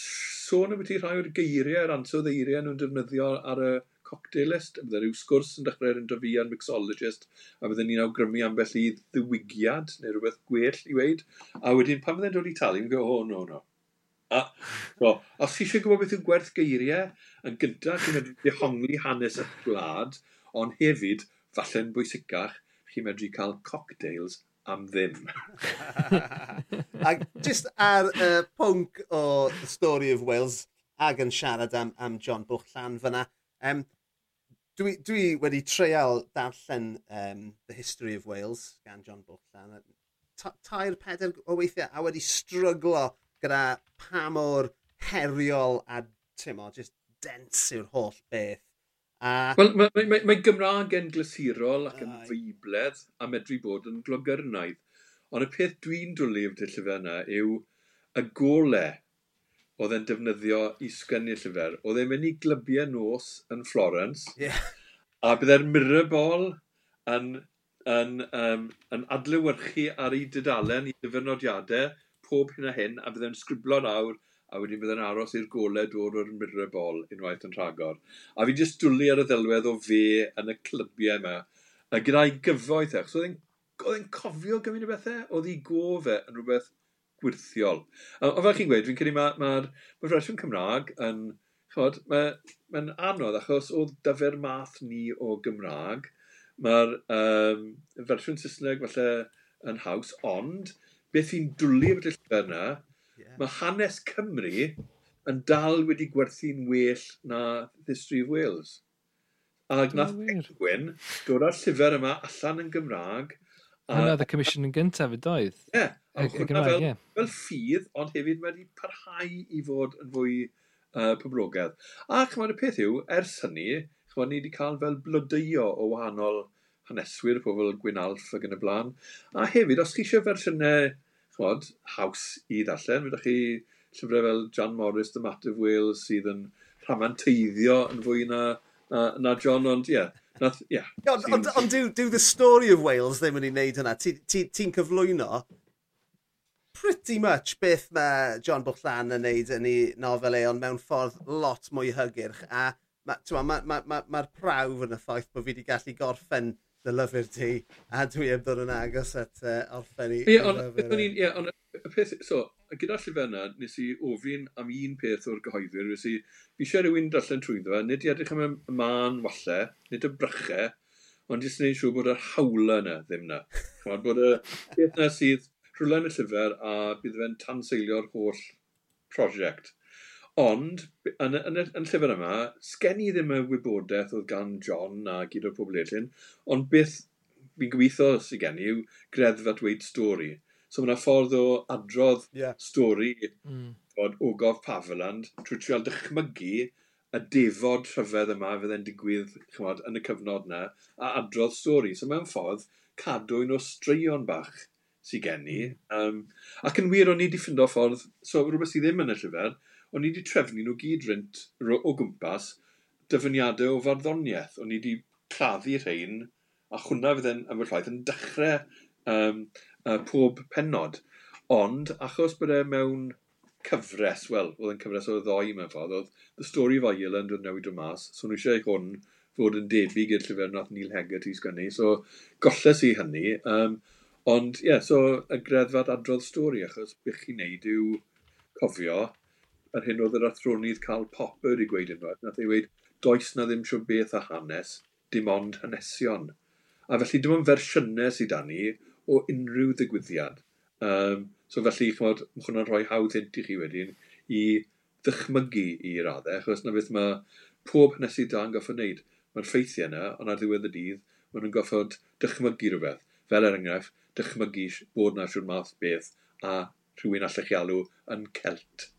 sôn am beth i rhai o'r geiriau, yr ansoddeiriau nhw'n defnyddio ar y cocteilist, a byddai rhyw sgwrs yn dechrau yn fi a'n mixologist, a byddai ni'n awgrymu ambell i ddiwygiad neu rhywbeth gwell i weid. A wedyn, pan byddai'n dod i talu, mi'n gwybod, oh, no, no. A, no, os chi eisiau gwybod beth yw gwerth geiriau, yn gyda chi'n medru dehongli hanes y gwlad, ond hefyd, falle'n bwysicach, chi'n medru cael cocktails am ddim. *laughs* a just ar y uh, pwnc o The Story of Wales, ag yn siarad am, am John Bwch Llan fyna, um, dwi, dwi wedi treial darllen um, The History of Wales gan John Bullan. Tair peder o weithiau a wedi stryglo gyda pa mor heriol a tymo, just dens yw'r holl beth. A... Wel, mae, mae, mae, mae Gymraeg yn glasurol ac yn feibledd a medru bod yn glogyrnaidd. Ond y peth dwi'n dwlu o'r dillyfa yna yw y golau oedd e'n defnyddio i sgynnu llyfr, oedd e'n mynd i glybiau nos yn Florence, yeah. a byddai'r e'r Mirabol yn, yn, um, yn adlewyrchu ar ei dydalen i dyfynodiadau pob hyn a hyn, a byddai'n sgriblo nawr, a wedyn byddai'n aros i'r golau dod o'r Mirabol unwaith yn rhagor. A fi jyst dwlu ar y ddelwedd o fe yn y clybiau yma, a gyda'i gyfoeth, achos oedd e'n cofio gymaint o bethau, oedd ei gof e yn rhywbeth gwirthiol. A, a fel chi'n gweud, fi'n credu mae'r ma, ma, ma fersiwn Cymraeg yn... Chod, mae'n ma, anodd achos oedd dyfer math ni o Gymraeg. Mae'r um, fersiwn Saesneg falle yn haws, ond beth sy'n dwlu am y llyfr yna, yeah. mae hanes Cymru yn dal wedi gwerthu'n well na History of Wales. A nath Edwin dod â'r llyfr yma allan yn Gymraeg Hwna oedd y comisiwn yn gyntaf y doedd. Ie, hwnna fel, yeah. fel ffydd, ond hefyd wedi parhau i fod yn fwy uh, poblogaidd. A chymryd y peth yw, ers hynny, chymryd ni wedi cael fel blodeio o wahanol haneswyr, pobl Gwynalf ac yn y blaen. A hefyd, os chi eisiau fersiynau chymod, haws i ddallen, fydda chi llyfrau fel John Morris, The Matter of Wales, sydd yn rhamanteiddio yn fwy na, na, na John, ond ie, yeah, Nath, yeah. Ond on, on, dyw, dyw the story of Wales ddim yn ei wneud hynna. Ti'n ti, ti, cyflwyno pretty much beth mae John Bwllan yn wneud yn ei nofel e, ond mewn ffordd lot mwy hygyrch. A mae'r ma, ma, ma, ma prawf yn y ffaith bod fi wedi gallu gorffen dy lyfr ti, a dwi am ddod yn agos at uh, orffen i. E. Ie, ond y peth, so, gyda llyfr yna, nes i ofyn am un peth o'r gyhoeddwyr, nes i, fi eisiau rhywun darllen trwyddo fe, nid i edrych am y man walle, nid y brychau, ond jyst wneud siŵr bod yr hawla yna ddim yna. Chymod, bod y peth yna sydd rhywle yn y llyfr a bydd fe'n tanseilio'r holl prosiect. Ond, yn, yn, yn, yn llyfr yma, sgen i ddim y wybodaeth oedd gan John a gyd o'r pobl eraill, ond beth fi'n gweithio sy'n gen i yw greddfa dweud stori. So mae yna ffordd o adrodd yeah. stori mm. bod Ogof Pafeland trwy trial dychmygu y defod rhyfedd yma fydde'n digwydd chymod, yn y cyfnod yna a adrodd stori. So mewn ffordd cadwyn o straeon bach sy'n gen i. Um, ac yn wir, o'n i wedi ffindo ffordd, so rhywbeth sydd ddim yn y llyfr, o'n i wedi trefnu nhw gyd rynt o gwmpas dyfyniadau o farddoniaeth. O'n i wedi claddu rhain, a hwnna fydd yn ymwyrllaeth yn dechrau um, uh, pob penod. Ond, achos bod e mewn cyfres, wel, oedd yn cyfres o ddoi mewn ffordd, oedd The Story of Ireland yn newid o mas, so nhw eisiau hwn fod yn debyg i'r llyfr nath Neil Heggett i sgynnu, so golles i hynny. Um, ond, ie, yeah, so y greddfad adrodd stori, achos bych chi'n neud yw cofio yr hyn oedd yr athronydd Carl Popper wedi gweud yn fawr, nath ei weid, does na ddim siw beth a hanes, dim ond hanesion. A felly dim ond fersiynau sydd dan ni, o unrhyw ddigwyddiad. Um, so felly, chymod, mae hwnna'n rhoi hawdd hint i chi wedyn i ddychmygu i raddau, achos na beth mae pob hanesu da yn goffod wneud. Mae'r ffeithiau yna, ond ar ddiwedd y dydd, maen nhw'n goffod dychmygu rhywbeth. Fel er enghraifft, dychmygu bod na siwr math beth a rhywun allech chi alw yn celt.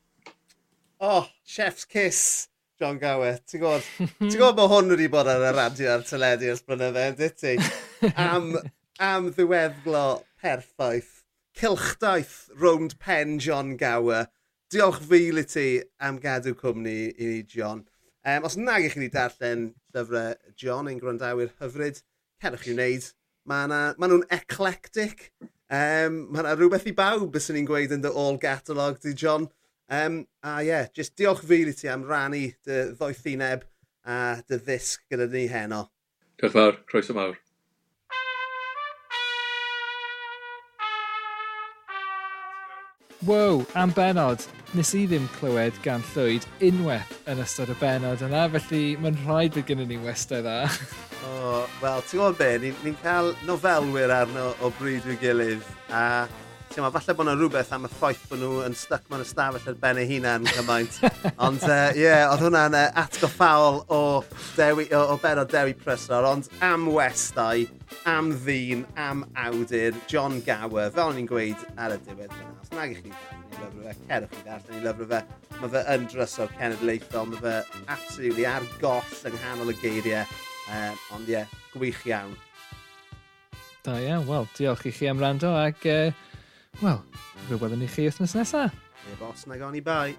Oh, chef's kiss, John Gower. Ti'n gwybod, ti'n gwybod bod hwn wedi bod ar y radio a'r teledu ers blynydde, dit ti? *laughs* Am am ddiweddglo perffaith. Cilchdaeth rownd pen John Gower. Diolch fil i ti am gadw cwmni i ni, John. Um, os nag ych chi wedi darllen llyfrau John ein gwrandawyr hyfryd, cerwch i'w wneud. Mae nhw'n eclectic. Um, mae yna rhywbeth i bawb bys ni'n gweud yn dy all catalog di John. Um, a ie, yeah, just diolch fil i ti am rannu dy ddoethineb a dy ddisg gyda ni heno. Diolch fawr, croeso mawr. Wow, am benod. Nes i ddim clywed gan llwyd unwaith yn ystod y benod yna, felly mae'n rhaid bod gennym ni westau dda. o, oh, wel, ti'n gwybod be, ni'n ni cael nofelwyr arno o bryd i'w gilydd, a Tewa, falle bod yna rhywbeth am y ffaith bod nhw yn stuck mewn ystafell ar ben eu hunan cymaint. *laughs* ond, ie, uh, yeah, oedd hwnna'n uh, atgoffaol o, dewi, o, o o Dewi Prysor, ond am westau, am ddyn, am awdur, John Gower, fel o'n i'n gweud ar y diwedd yna. Os nag i chi lyfrau fe, cerwch chi darllen i lyfrau fe. Mae fe yn drysor cenedlaethol, mae fe absolutely ar goll yng nghanol y geiriau. Uh, ond ie, yeah, gwych iawn. Da iawn, wel, diolch i chi am rando ac uh, Wel, fe weddwn i chi wythnos nesaf. E bos na gawn i bai.